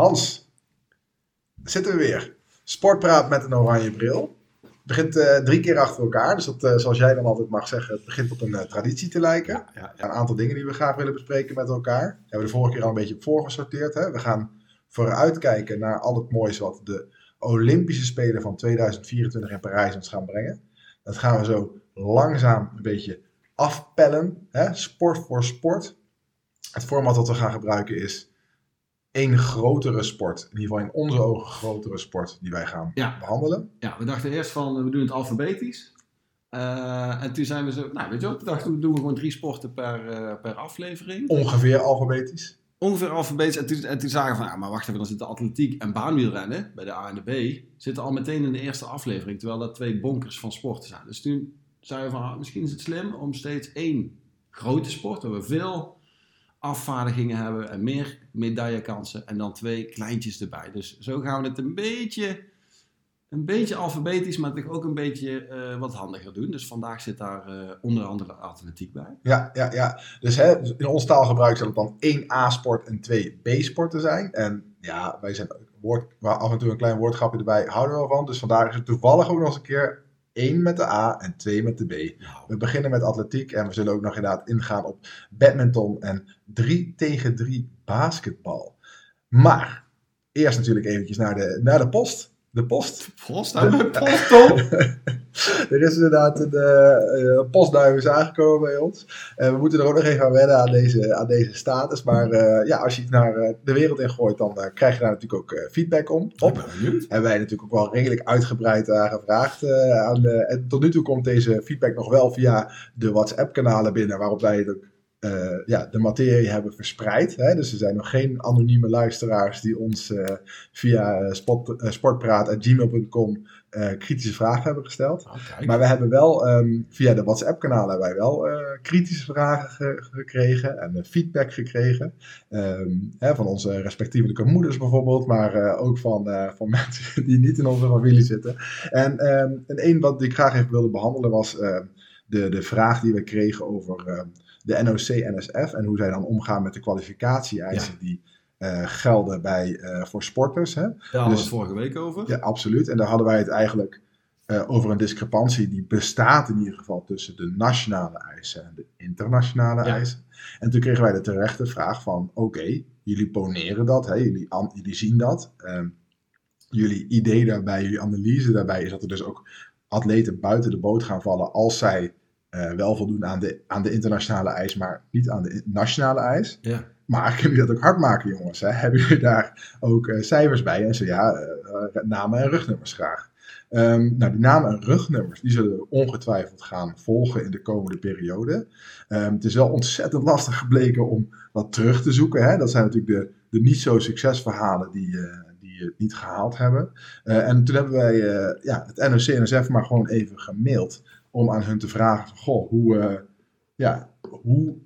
Hans, zitten we weer. Sportpraat met een oranje bril. Het begint eh, drie keer achter elkaar. Dus dat, eh, zoals jij dan altijd mag zeggen, het begint op een eh, traditie te lijken. Ja, ja, ja. Een aantal dingen die we graag willen bespreken met elkaar. Daar hebben we de vorige keer al een beetje op voorgesorteerd. Hè? We gaan vooruitkijken naar al het moois wat de Olympische Spelen van 2024 in Parijs ons gaan brengen. Dat gaan we zo langzaam een beetje afpellen. Hè? Sport voor sport. Het format dat we gaan gebruiken is één grotere sport. In ieder geval in onze ogen grotere sport die wij gaan Ja. behandelen. Ja, we dachten eerst van, eh, we doen het alfabetisch. Eh, en toen zijn we zo, nou weet je wat, we dachten we doen gewoon drie sporten per, eh, per aflevering. Ongeveer alfabetisch. Ongeveer alfabetisch. En toen, en toen zagen we van, ja, maar wacht even, dan zitten atletiek en baanwielrennen bij de A en de B, zitten al meteen in de eerste aflevering, terwijl dat twee bonkers van sporten zijn. Dus toen zeiden we van, ah, misschien is het slim om steeds één grote sport, waar we veel afvaardigingen hebben en meer medaillekansen, en dan twee kleintjes erbij. Dus zo gaan we het een beetje, een beetje alfabetisch, maar toch ook een beetje eh, wat handiger doen. Dus vandaag zit daar eh, onder andere atletiek bij. Ja, ja, ja. Dus hè, in ons taalgebruik zal het dan één A-sport en twee B-sporten zijn. En ja, wij zijn woord, af en toe een klein woordgrapje erbij houden we wel van. Dus vandaag is het toevallig ook nog eens een keer één met de A en twee met de B. Nou, We beginnen met atletiek en we zullen ook nog inderdaad ingaan op badminton en 3 tegen 3 basketbal. Maar eerst natuurlijk eventjes naar de, naar de post. De post. Post, hebben we post? er is inderdaad een eh, eh, postduif is aangekomen bij ons. En we moeten er ook nog even aan wennen aan deze, aan deze status. Maar eh, ja, als je iets naar eh, de wereld in gooit, dan krijg je daar natuurlijk ook feedback om. Op. Hebben wij natuurlijk ook wel redelijk uitgebreid aan gevraagd. aan de, en tot nu toe komt deze feedback nog wel via de WhatsApp-kanalen binnen, waarop wij het ook, ja, de materie hebben verspreid. Hè? Dus er zijn nog geen anonieme luisteraars die ons via spot, eh, sportpraat.gmail.com eh, kritische vragen hebben gesteld. Oh. Maar we hebben wel ehm, via de WhatsApp-kanalen hebben wij wel eh, kritische vragen ge- gekregen en eh, feedback gekregen. Ehm, hè, van onze respectievelijke moeders bijvoorbeeld, maar ook van, van mensen die niet in onze familie zitten. En, ehm, en één wat ik graag even wilde behandelen was de, de vraag die we kregen over de NOC-NSF en hoe zij dan omgaan met de kwalificatie-eisen die eh, gelden bij, eh, voor sporters. Hè? Daar hadden we dus- het vorige week over. Ja, absoluut. En daar hadden wij het eigenlijk eh, over een discrepantie die bestaat in ieder geval tussen de nationale eisen en de internationale Ja. eisen. En toen kregen wij de terechte vraag van, oké, jullie poneren dat, hè, jullie, an- jullie zien dat. Ehm, jullie idee daarbij, jullie analyse daarbij is dat er dus ook atleten buiten de boot gaan vallen als zij wel voldoen aan de, aan de internationale eis, maar niet aan de nationale eis. Ja. Maar kunnen jullie dat ook hard maken, jongens? Hè? Hebben jullie daar ook eh, cijfers bij? En zo ja, eh, eh, namen en rugnummers graag. Ehm, nou, die namen en rugnummers, die zullen ongetwijfeld gaan volgen in de komende periode. Ehm, het is wel ontzettend lastig gebleken om wat terug te zoeken. Hè? Dat zijn natuurlijk de, de niet zo succesverhalen die, die het niet gehaald hebben. En toen hebben wij ja, het NOC-NSF maar gewoon even gemaild om aan hun te vragen goh, hoe, ja, hoe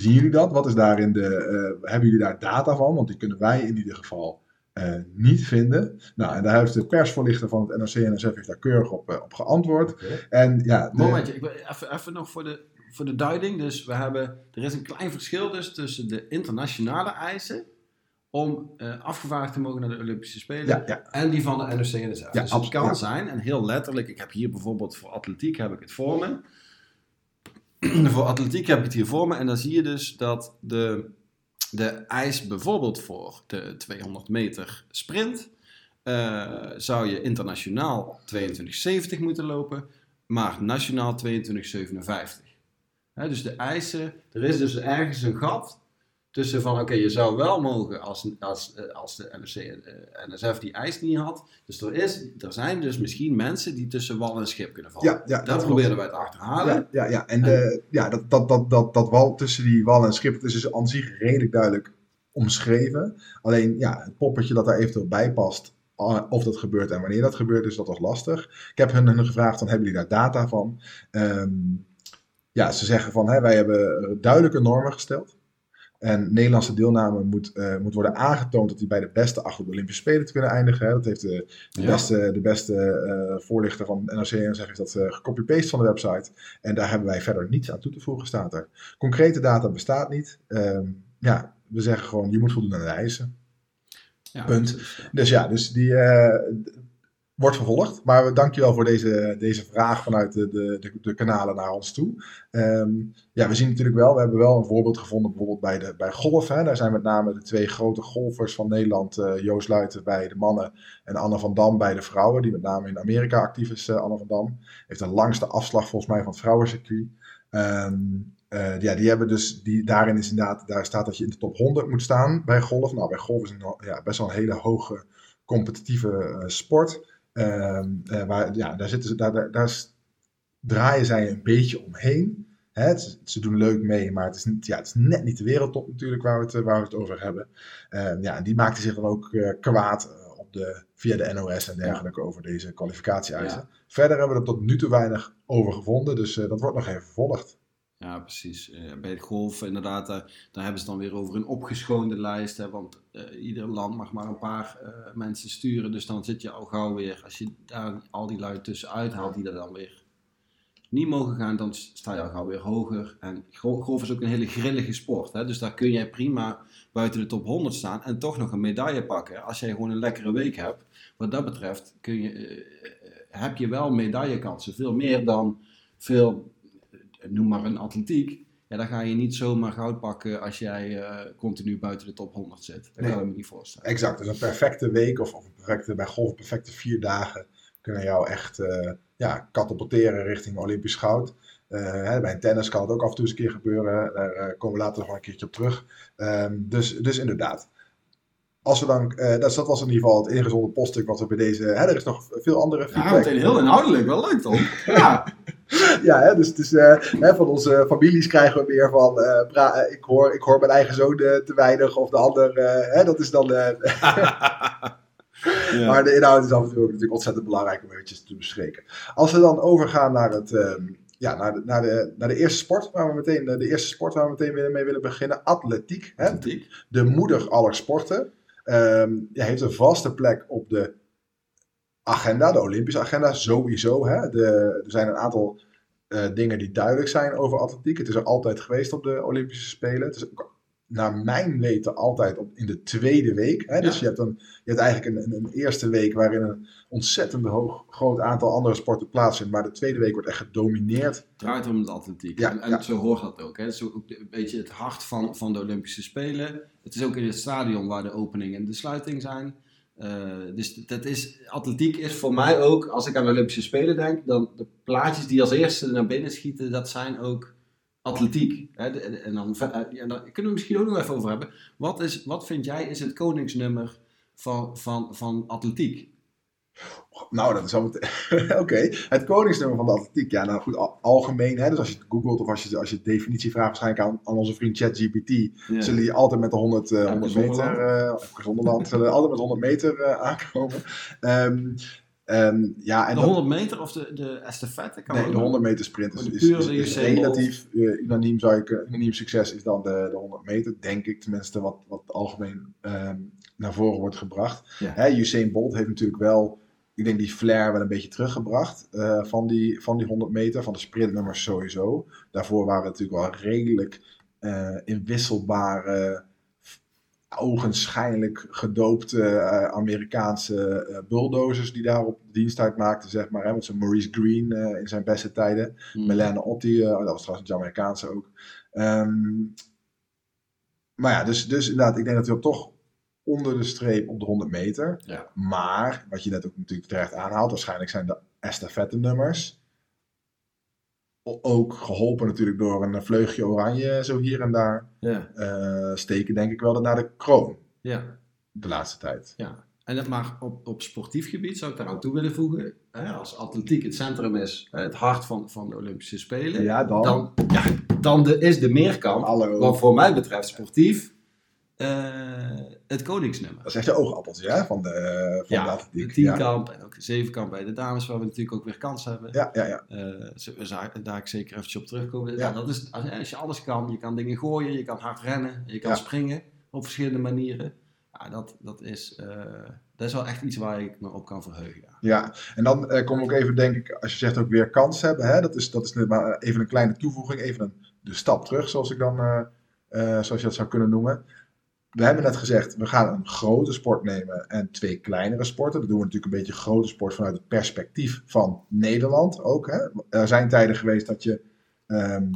zien jullie dat? Wat is daarin de, eh, hebben jullie daar data van? Want die kunnen wij in ieder geval eh, niet vinden. Nou, en daar heeft de persvoorlichter van het NOC-NSF heeft daar keurig op, eh, op geantwoord. En ja, de- Momentje, ik wil even, even nog voor de, voor de duiding. Dus we hebben, er is een klein verschil dus tussen de internationale eisen om eh, afgevaardigd te mogen naar de Olympische Spelen ja, ja, en die van de NOC-NSF. Ja, dus het kan zijn, en heel letterlijk, ik heb hier bijvoorbeeld voor atletiek heb ik het voor me. voor atletiek heb ik het hier voor me en dan zie je dus dat de, de eis bijvoorbeeld voor de 200 meter sprint eh, zou je internationaal 22,70 moeten lopen, maar nationaal 22,57. Hè, dus de eisen, er is dus ergens een gat tussen van, oké, je zou wel mogen als, als, eh, als de NOC, eh, NSF die eis niet had. Dus er, is, er zijn dus misschien mensen die tussen wal en schip kunnen vallen. ja, ja, Dat klopt. proberen wij te achterhalen. Ja, ja, ja. en de, ja, dat, dat, dat, dat, dat wal tussen die wal en schip, dat is dus aan zich redelijk duidelijk omschreven. Alleen ja, het poppetje dat daar eventueel bij past, eh, of dat gebeurt en wanneer dat gebeurt, is dat toch lastig. Ik heb hun, hun gevraagd, dan hebben jullie daar data van? Ehm, ja, ze zeggen van, hè, wij hebben duidelijke normen gesteld. En Nederlandse deelname moet, eh, moet worden aangetoond dat die bij de beste acht op de Olympische Spelen te kunnen eindigen. Hè. Dat heeft de, de Ja. beste, de beste eh, voorlichter van NRC en heeft dat eh gecopy-paste van de website. En daar hebben wij verder niets aan toe te voegen, staat er. Concrete data bestaat niet. Ehm, ja, we zeggen gewoon, je moet voldoen aan de eisen. Ja, Punt. Dus ja, dus die wordt vervolgd. Maar dankjewel voor deze, deze vraag vanuit de, de, de, kanalen naar ons toe. Ehm, ja, we zien natuurlijk wel, we hebben wel een voorbeeld gevonden bijvoorbeeld bij, de, bij golf. Hè. Daar zijn met name de twee grote golfers van Nederland, eh, Joost Luiten bij de mannen en Anne van Dam bij de vrouwen, die met name in Amerika actief is, eh, Anne van Dam. Heeft de langste afslag volgens mij van het vrouwencircuit. Ehm, eh, ja, die hebben dus, die, daarin is inderdaad, daar staat dat je in de top 100 moet staan bij golf. Nou, bij golf is een, ja, best wel een hele hoge competitieve sport. Ehm, eh, waar, ja, daar, zitten ze, daar, daar, daar s- draaien zij een beetje omheen. Het ze doen leuk mee, maar het is, niet, ja, het is net niet de wereldtop natuurlijk waar we het, eh, waar we het over hebben. Ehm, ja, en die maakte zich dan ook eh, kwaad op de, via de NOS en dergelijke over deze kwalificatie-eisen. Ja. Verder hebben we er tot nu toe weinig over gevonden, dus dat wordt nog even vervolgd. Ja, precies. Eh, bij het golf, inderdaad, daar, daar hebben ze dan weer over een opgeschoonde lijst. Hè, want eh, ieder land mag maar een paar eh, mensen sturen. Dus dan zit je al gauw weer, als je daar al die lui tussenuit haalt die er dan weer niet mogen gaan, dan sta je al gauw weer hoger. En golf is ook een hele grillige sport. Hè, dus daar kun jij prima buiten de top 100 staan en toch nog een medaille pakken. Als jij gewoon een lekkere week hebt, wat dat betreft, kun je, eh, eh, heb je wel medaillekansen. Veel meer dan veel noem maar een atletiek. Ja, dan ga je niet zomaar goud pakken als jij eh, continu buiten de top 100 zit. Dat Nee. kan ik me niet voorstellen. Exact, dus een perfecte week of, of een perfecte, bij golf perfecte vier dagen kunnen jou echt eh ja, katapulteren richting Olympisch goud. Eh, hè, bij een tennis kan het ook af en toe eens een keer gebeuren. Daar eh, komen we later nog wel een keertje op terug. Ehm, dus, dus inderdaad. Als we dan, eh, dat, dat was in ieder geval het ingezonde poststuk wat we bij deze. Hè, er is nog veel andere Ja, feedback. meteen heel inhoudelijk. Wel leuk toch? Ja. Ja, hè, dus, eh, hè, van onze families krijgen we meer van. eh, eh, ik, hoor, ik hoor mijn eigen zoon te weinig, of de ander. hè, dat is dan. ja. Maar de inhoud is af en toe ook natuurlijk ontzettend belangrijk om eventjes te bespreken. Als we dan overgaan naar, het, ehm, ja, naar, de, naar, de, naar de eerste sport, waar we meteen, de eerste sport waar we meteen mee willen beginnen, atletiek. Hè? Atletiek. De moeder aller sporten. Ja, heeft een vaste plek op de agenda, de Olympische agenda, sowieso. Hè? De, er zijn een aantal eh, dingen die duidelijk zijn over atletiek. Het is er altijd geweest op de Olympische Spelen. Het is ook, naar mijn weten altijd op, in de tweede week. Hè? Dus je hebt, een, je hebt eigenlijk een, een, een eerste week waarin een ontzettend hoog, groot aantal andere sporten plaatsvindt. Maar de tweede week wordt echt gedomineerd. Het draait om de atletiek. Ja, en en ja. zo hoort dat ook. Hè. Het is ook een beetje het hart van, van de Olympische Spelen. Het is ook in het stadion waar de opening en de sluiting zijn. Eh, dus dat is, atletiek is voor mij ook, als ik aan de Olympische Spelen denk, dan de plaatjes die als eerste naar binnen schieten, dat zijn ook atletiek. Hè. En, dan, eh, daar kunnen we misschien ook nog even over hebben. Wat, is, wat vind jij is het koningsnummer van, van, van atletiek? Nou, dat is al Oké, het koningsnummer van de atletiek. Ja, nou goed, al- algemeen. Hè? Dus als je het googelt of als je, als je definitie vraagt waarschijnlijk aan, aan onze vriend ChatGPT, Ja. zullen die altijd met de 100, eh, 100 Zonderland. meter, eh, of zullen altijd met 100 meter eh, aankomen. Ehm, ehm, ja, en de dat- 100 meter of de, de estafette? Kan Nee, de nog. 100 meter sprint is, Bolt. relatief eh, unaniem, zou ik, eh, unaniem succes is dan de, de 100 meter, denk ik tenminste, wat, wat algemeen ehm, naar voren wordt gebracht. Ja. Hè, Usain Bolt heeft natuurlijk wel, ik denk die flair wel een beetje teruggebracht eh, van, die, van die 100 meter, van de sprintnummers sowieso. Daarvoor waren het natuurlijk wel redelijk eh, inwisselbare, ogenschijnlijk gedoopte eh, Amerikaanse bulldozers die daar op dienst uitmaakten, zeg maar. Hè, met zo'n Maurice Green in zijn beste tijden. Hmm. Melanie Otti, eh, dat was trouwens een Jamaicaanse ook. Ehm, maar ja, dus, dus inderdaad, ik denk dat hij toch onder de streep op de 100 meter. Ja. Maar, wat je net ook natuurlijk terecht aanhaalt, waarschijnlijk zijn de estafette nummers ook geholpen natuurlijk door een vleugje oranje zo hier en daar. Ja, eh, steken denk ik wel naar de kroon ja, de laatste tijd. ja. En dat, maar op, op sportief gebied zou ik daar aan toe willen voegen. Hè, als atletiek het centrum is, hè, het hart van, van de Olympische Spelen. Ja, dan. Dan, ja, dan de, is de meerkamp, Hallo. wat voor mij betreft sportief, eh, het koningsnummer. Dat is echt de oogappeltje hè, van de, van Ja, de atletiek. ja. tienkamp en ook de zevenkamp bij de dames, waar we natuurlijk ook weer kans hebben. Ja, ja, ja. Za- daar ik zeker eventjes op terugkomen. Ja. Ja. dat is, als, als je alles kan, je kan dingen gooien, je kan hard rennen, je kan Ja. springen op verschillende manieren. Ja, dat, dat, is, eh, dat is wel echt iets waar ik me op kan verheugen. Ja. Ja, en dan eh kom ik ook even, denk ik, als je zegt ook weer kans hebben, hè, dat is, dat is maar even een kleine toevoeging, even een, de stap terug, zoals ik dan, zoals je dat zou kunnen noemen. We hebben net gezegd, we gaan een grote sport nemen en twee kleinere sporten. Dat doen we natuurlijk een beetje grote sport vanuit het perspectief van Nederland ook. Hè. Er zijn tijden geweest dat je, ehm,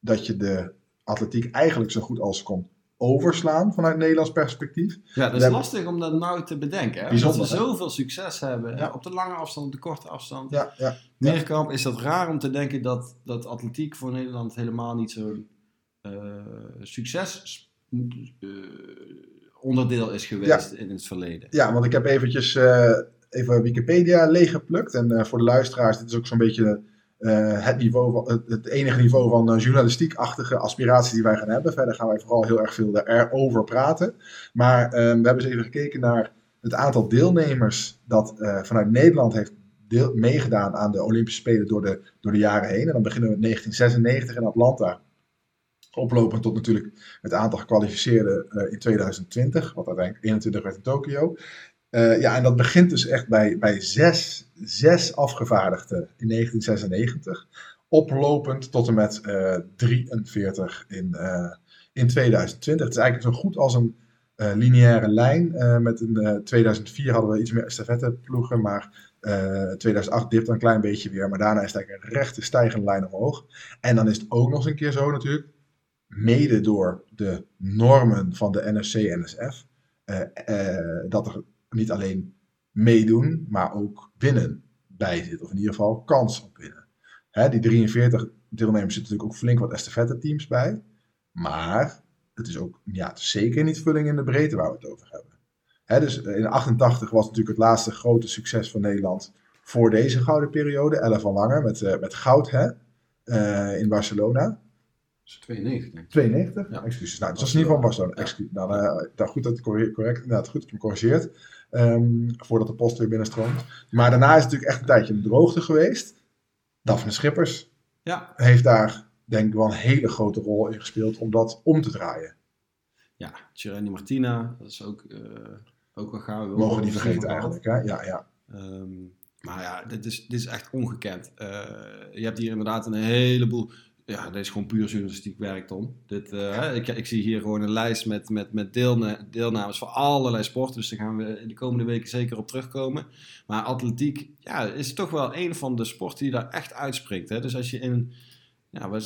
dat je de atletiek eigenlijk zo goed als kon overslaan vanuit Nederlands perspectief. Ja, dat is lastig om dat nou te bedenken. Hè? Omdat we hè? zoveel succes hebben Ja. op de lange afstand, op de korte afstand. Ja, ja, Meerkamp is dat raar om te denken dat, dat atletiek voor Nederland helemaal niet zo'n eh, succes onderdeel is geweest in het verleden. ja, want ik heb eventjes eh, even Wikipedia leeggeplukt. En eh, voor de luisteraars, dit is ook zo'n beetje eh, het, niveau van, het, enige niveau van eh, journalistiek-achtige aspiratie die wij gaan hebben. Verder gaan wij vooral heel erg veel erover praten. Maar eh, we hebben eens even gekeken naar het aantal deelnemers dat eh, vanuit Nederland heeft deel, meegedaan aan de Olympische Spelen door de, door de jaren heen. En dan beginnen we met 1996 in Atlanta. Oplopend tot natuurlijk het aantal gekwalificeerden eh, in 2020, wat uiteindelijk 21 werd in Tokio. Eh, ja, en dat begint dus echt bij, bij zes, zes afgevaardigden in 1996. Oplopend tot en met eh 43 in, in 2020. Het is eigenlijk zo goed als een lineaire lijn. Met een, eh 2004 hadden we iets meer estafetteploegen, maar eh 2008 dipt een klein beetje weer. Maar daarna is het eigenlijk een rechte stijgende lijn omhoog. En dan is het ook nog eens een keer zo natuurlijk, mede door de normen van de NSC-NSF, eh, eh, dat er niet alleen meedoen, maar ook winnen bij zit. Of in ieder geval kans op winnen. Hè, die 43 deelnemers zitten natuurlijk ook flink wat estafette-teams bij. Maar het is ook ja, zeker niet vulling in de breedte waar we het over hebben. Hè, dus in 88 was natuurlijk het laatste grote succes van Nederland voor deze gouden periode. Ella van Lange met, eh, met goud hè, eh, in Barcelona. Dat is 92, denk ik. 92? Ja. Excuses. Nou, dus dat is in ieder geval Barcelona. Excuus. Nou, eh, nou, goed dat het correct, inderdaad, goed dat je me corrigeert. Ehm, voordat de post weer binnenstroomt. Maar daarna is het natuurlijk echt een tijdje een droogte geweest. Daphne Schippers Ja, heeft daar denk ik wel een hele grote rol in gespeeld om dat om te draaien. ja. Tjereni Martina, dat is ook, eh ook wel gauw. Mogen we niet vergeten eigenlijk. Hè? Ja, ja. Ehm, maar ja, dit is, dit is echt ongekend. Eh, je hebt hier inderdaad een heleboel. Ja, dit is gewoon puur journalistiek werk, Tom. Dit, eh, ik, ik zie hier gewoon een lijst met, met, met deelne- deelnames voor allerlei sporten. Dus daar gaan we in de komende weken zeker op terugkomen. Maar atletiek ja, is toch wel een van de sporten die daar echt uitspringt. Hè? Dus als je in. Ja,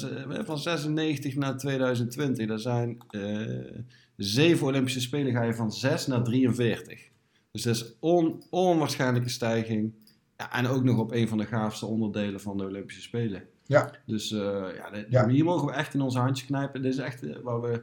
van 96 naar 2020, daar zijn eh, zeven Olympische Spelen, ga je van 6 naar 43. Dus dat is on, onwaarschijnlijke stijging. Ja, en ook nog op een van de gaafste onderdelen van de Olympische Spelen. Ja. Dus eh, ja, dit- Ja. hier mogen we echt in onze handje knijpen. Dit is echt eh, waar, we,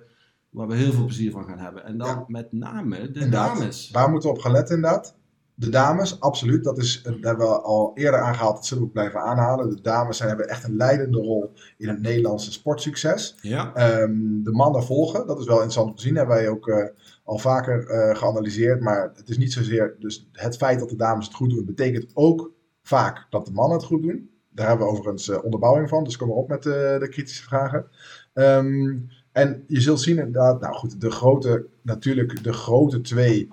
waar we heel veel plezier van gaan hebben. En dan Ja. met name de Inderdaad. dames. Waar moeten we op gaan letten inderdaad? De dames, absoluut. Dat, is, dat hebben we al eerder aangehaald. Dat zullen we ook blijven aanhalen. De dames zijn, hebben echt een leidende rol in het Nederlandse sportsucces. Ja, Ehm, de mannen volgen, dat is wel interessant om te zien. Hebben wij ook eh, al vaker geanalyseerd. Maar het is niet zozeer. Dus het feit dat de dames het goed doen, betekent ook vaak dat de mannen het goed doen. Daar hebben we overigens eh, onderbouwing van. Dus kom maar op met eh, de kritische vragen. Ehm, en je zult zien inderdaad, nou goed, de grote, natuurlijk de grote twee.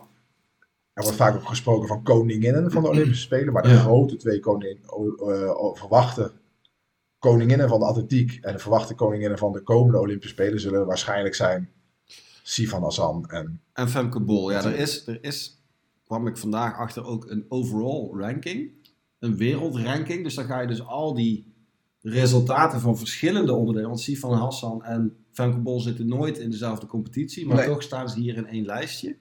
Er wordt vaak ook gesproken van koninginnen van de Olympische Spelen. Maar de Ja. grote twee koning, o- o- verwachte koninginnen van de atletiek en de verwachte koninginnen van de komende Olympische Spelen zullen waarschijnlijk zijn Sifan Hassan en en Femke Bol. Ja, er is, er is, kwam ik vandaag achter, ook een overall ranking. Een wereldranking. Dus dan ga je dus al die resultaten van verschillende onderdelen. Want Sifan Hassan en Femke Bol zitten nooit in dezelfde competitie. Maar Nee. toch staan ze hier in één lijstje.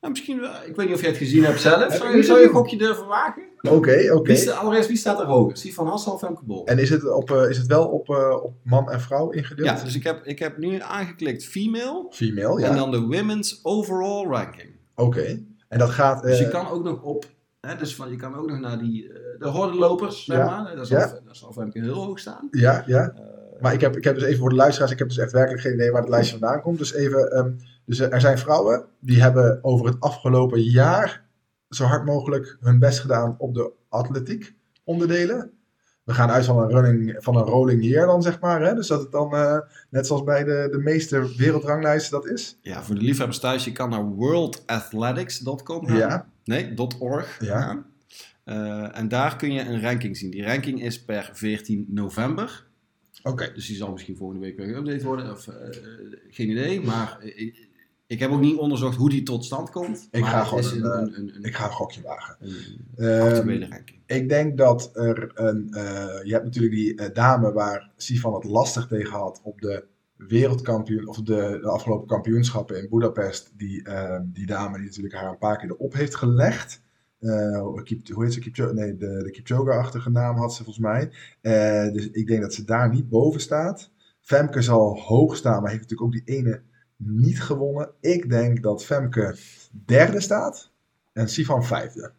Nou, misschien, wel- ik weet niet of je het gezien hebt zelf. Zou je, zou je een gokje durven wagen? Oké, oké. Wie staat, allereerst, wie staat er hoger? Sifan Hassan of Femke Bol? En is het, op, eh, is het wel op, eh, op man en vrouw ingedeeld? Ja, dus ik heb, ik heb nu aangeklikt female. Female, ja. En dan de women's overall ranking. Oké. En dat gaat... Dus je eh, kan ook nog op, hè, dus van, je kan ook nog naar die, eh, de hordenlopers, zeg Ja, maar. Dat zal, ja. dat zal Femke heel hoog staan. Ja, ja. Eh, Maar ik heb, ik heb dus even voor de luisteraars, ik heb dus echt werkelijk geen idee waar het lijstje vandaan komt. Dus even, ehm, dus er zijn vrouwen die hebben over het afgelopen jaar zo hard mogelijk hun best gedaan op de atletiek onderdelen. We gaan uit van een, running, van een rolling year dan, zeg maar. Hè? Dus dat het dan, eh, net zoals bij de, de meeste wereldranglijsten dat is. ja, voor de liefhebbers thuis, je kan naar worldathletics.com gaan. Ja, Nee, .org Ja. gaan. Eh, en daar kun je een ranking zien. Die ranking is per 14 november. oké. Dus die zal misschien volgende week weer geüpdate worden. Of, eh, geen idee. Maar eh, ik heb ook niet onderzocht hoe die tot stand komt. Ik ga gewoon een, een, eh, een, een, Ik ga een gokje wagen. een Ehm, actuele ranking. ik denk dat er een. eh, je hebt natuurlijk die eh, dame waar Sifan het lastig tegen had op de wereldkampioen. of de, de afgelopen kampioenschappen in Budapest. Die, eh, die dame die natuurlijk haar een paar keer erop heeft gelegd. Eh, Kip- hoe heet ze? Kipchoge? Nee, de, de Kipchoge-achtige naam had ze volgens mij. Eh, dus ik denk dat ze daar niet boven staat. Femke zal hoog staan, maar heeft natuurlijk ook die ene niet gewonnen. Ik denk dat Femke derde staat en Sifan vijfde.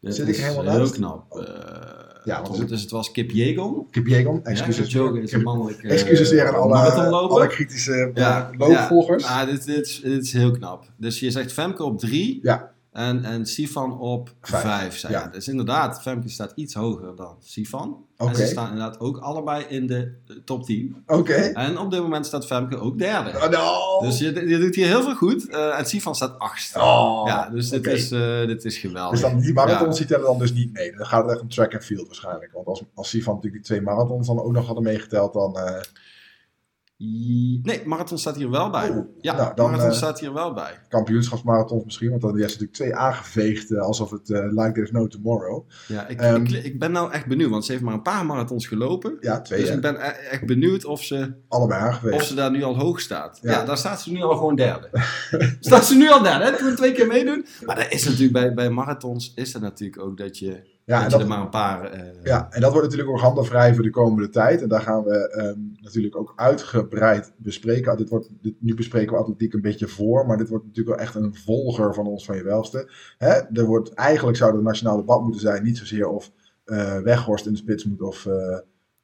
Dit zit ik is helemaal heel naast? knap. Oh. Eh, Ja, want dus het was Kip Jegon. Kip Jegon, Ja, excuses. Kipchoge is een Kip- mannelijke excuses weer aan alle, alle kritische eh, ja, loopvolgers. Ja, ah, dit, dit, is, dit is heel knap. Dus je zegt Femke op drie Ja. En, en Sifan op Vijf. vijf. zei Ja. je. Dus inderdaad, Femke staat iets hoger dan Sifan. Oké. En ze staan inderdaad ook allebei in de eh, top 10. Oké. En op dit moment staat Femke ook derde. Oh, no. Dus je, je doet hier heel veel goed. Eh, en Sifan staat achtste. Oh, ja, dus dit, is, eh, dit is geweldig. Dus dan, die marathons Ja. die tellen dan dus niet mee. Dan gaat het echt om track and field waarschijnlijk. Want als, als Sifan natuurlijk die twee marathons dan ook nog hadden meegeteld, dan... Nee, marathon staat hier wel bij. Oh, ja, nou, dan, marathon eh, staat hier wel bij. kampioenschapsmarathons misschien. Want dan is natuurlijk twee aangeveegd. eh, alsof het eh, like there's no tomorrow. Ja, ik, Ehm, ik, ik ben nou echt benieuwd, want ze heeft maar een paar marathons gelopen. Ja, twee. Dus ik ben e- echt benieuwd of ze, Allebei of aangeveegd. ze daar nu al hoog staat. Ja. Ja, daar staat ze nu al gewoon derde. staat ze nu al derde, hè? Toen we twee keer meedoen. Maar dat is natuurlijk bij, bij marathons is er natuurlijk ook dat je, Ja, en dat, er maar een paar... eh, Ja, en dat wordt natuurlijk ook handenvrij voor de komende tijd. En daar gaan we ehm, natuurlijk ook uitgebreid bespreken. Dit wordt, dit, nu bespreken we atletiek een beetje voor, maar dit wordt natuurlijk wel echt een volger van ons van je welste. Hè? Er wordt, eigenlijk zou er een nationaal debat moeten zijn, niet zozeer of eh, Weghorst in de spits moet of,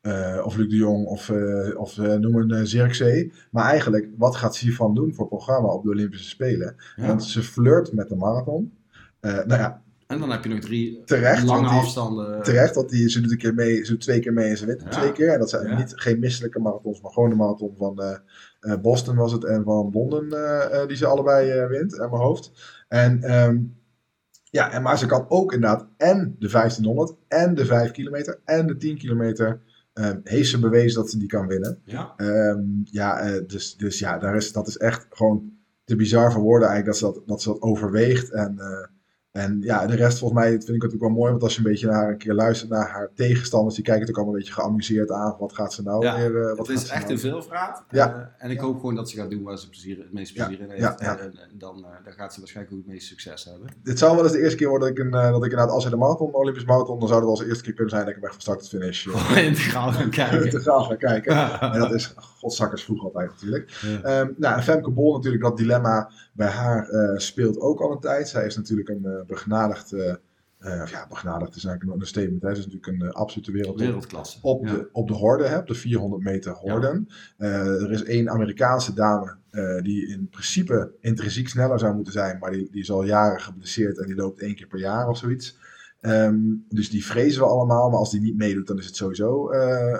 eh, of Luc de Jong of, eh, of noem een uh, Zirkzee. Maar eigenlijk, wat gaat Sifan doen voor programma op de Olympische Spelen? ja. Want ze flirt met de marathon. Nou ja, En dan heb je nog drie terecht. lange die- afstanden. Terecht, want die, ze doet een keer mee, ze doet twee keer mee en ze wint Ja. twee keer. En dat zijn Ja. niet, geen misselijke marathons, maar gewoon de marathon van eh, eh, Boston was het en van Londen eh, die ze allebei wint, aan mijn hoofd. En, ehm, ja, en, maar ze kan ook inderdaad en de 1500 en de 5 kilometer en de 10 kilometer ehm, heeft ze bewezen dat ze die kan winnen. Ja. Ehm, ja, dus, dus ja, daar is, dat is echt gewoon te bizar voor woorden eigenlijk dat ze dat, dat, ze dat overweegt. En, en ja, de rest volgens mij vind ik het natuurlijk wel mooi, want als je een beetje naar haar een keer luistert naar haar tegenstanders, die kijken natuurlijk allemaal een beetje geamuseerd aan. Wat gaat ze nou Ja, weer? eh, wat Het is echt nou een veelvraat. Ja. Eh, en ik hoop gewoon dat ze gaat doen waar ze plezier, het meest plezier in heeft. En, en dan, eh, dan gaat ze waarschijnlijk ook het meeste succes hebben. Dit zou wel eens de eerste keer worden dat ik, een, dat ik inderdaad, als je de marathon, de Olympisch marathon, dan zou het wel eens de eerste keer kunnen zijn dat ik hem echt van start tot finish integraal gaan kijken. te gaan gaan kijken. En dat is godzakkers vroeg altijd natuurlijk. Ja. Ehm, nou, Femke Bol natuurlijk, dat dilemma bij haar eh, speelt ook al een tijd. Zij is natuurlijk een eh, begnadigd, eh, ja, begnadigd is eigenlijk een statement. Hè. Ze is natuurlijk een absolute wereld Wereldklasse. op, Ja. de, op de horde, hè, op de 400 meter horden. Er is één Amerikaanse dame die in principe intrinsiek sneller zou moeten zijn, maar die, die is al jaren geblesseerd en die loopt één keer per jaar of zoiets. Ehm, dus die vrezen we allemaal, maar als die niet meedoet, dan is het sowieso eh,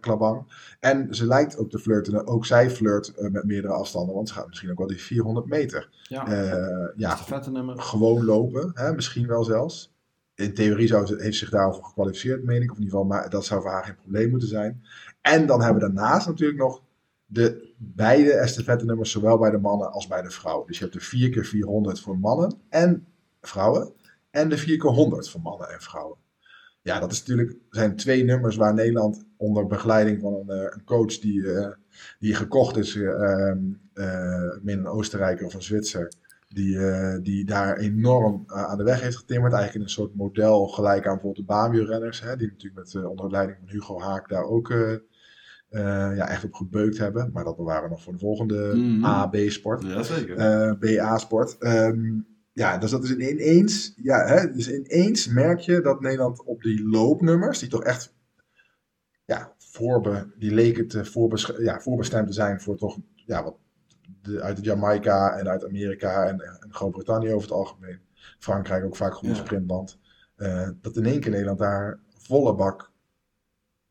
klabang. En ze lijkt ook te flirten, ook zij flirt eh, met meerdere afstanden, want ze gaat misschien ook wel die 400 meter. Ja, gewoon lopen, hè, misschien wel zelfs. In theorie zou ze, heeft ze zich daarvoor gekwalificeerd, meen ik. Of in ieder geval, maar dat zou voor haar geen probleem moeten zijn. En dan hebben we daarnaast natuurlijk nog de beide estafette nummers, zowel bij de mannen als bij de vrouwen. Dus je hebt de 4 keer 400 voor mannen en vrouwen. En de 4 keer 100 voor mannen en vrouwen. Ja, dat is natuurlijk, zijn twee nummers waar Nederland onder begeleiding van een, eh, een coach die, eh, die gekocht is, eh, ehm, eh, min een Oostenrijker of een Zwitser, die, die daar enorm aan de weg heeft getimmerd. Eigenlijk in een soort model gelijk aan bijvoorbeeld de baanwielrenners. Hè, die natuurlijk met, onder leiding van Hugo Haak daar ook ja, echt op gebeukt hebben. Maar dat bewaren we nog voor de volgende Mhm. A-B-sport. Jazeker. Eh, BA-sport. Ehm, ja, dus dat is ineens, ja, hè, dus ineens merk je dat Nederland op die loopnummers, die toch echt ja, voorbe, die leken te voorbes- ja, voorbestemd te zijn voor toch ja, wat de, uit Jamaica en uit Amerika en, en Groot-Brittannië over het algemeen. Frankrijk ook vaak goed Ja. sprintland. Eh, dat in één keer Nederland daar volle bak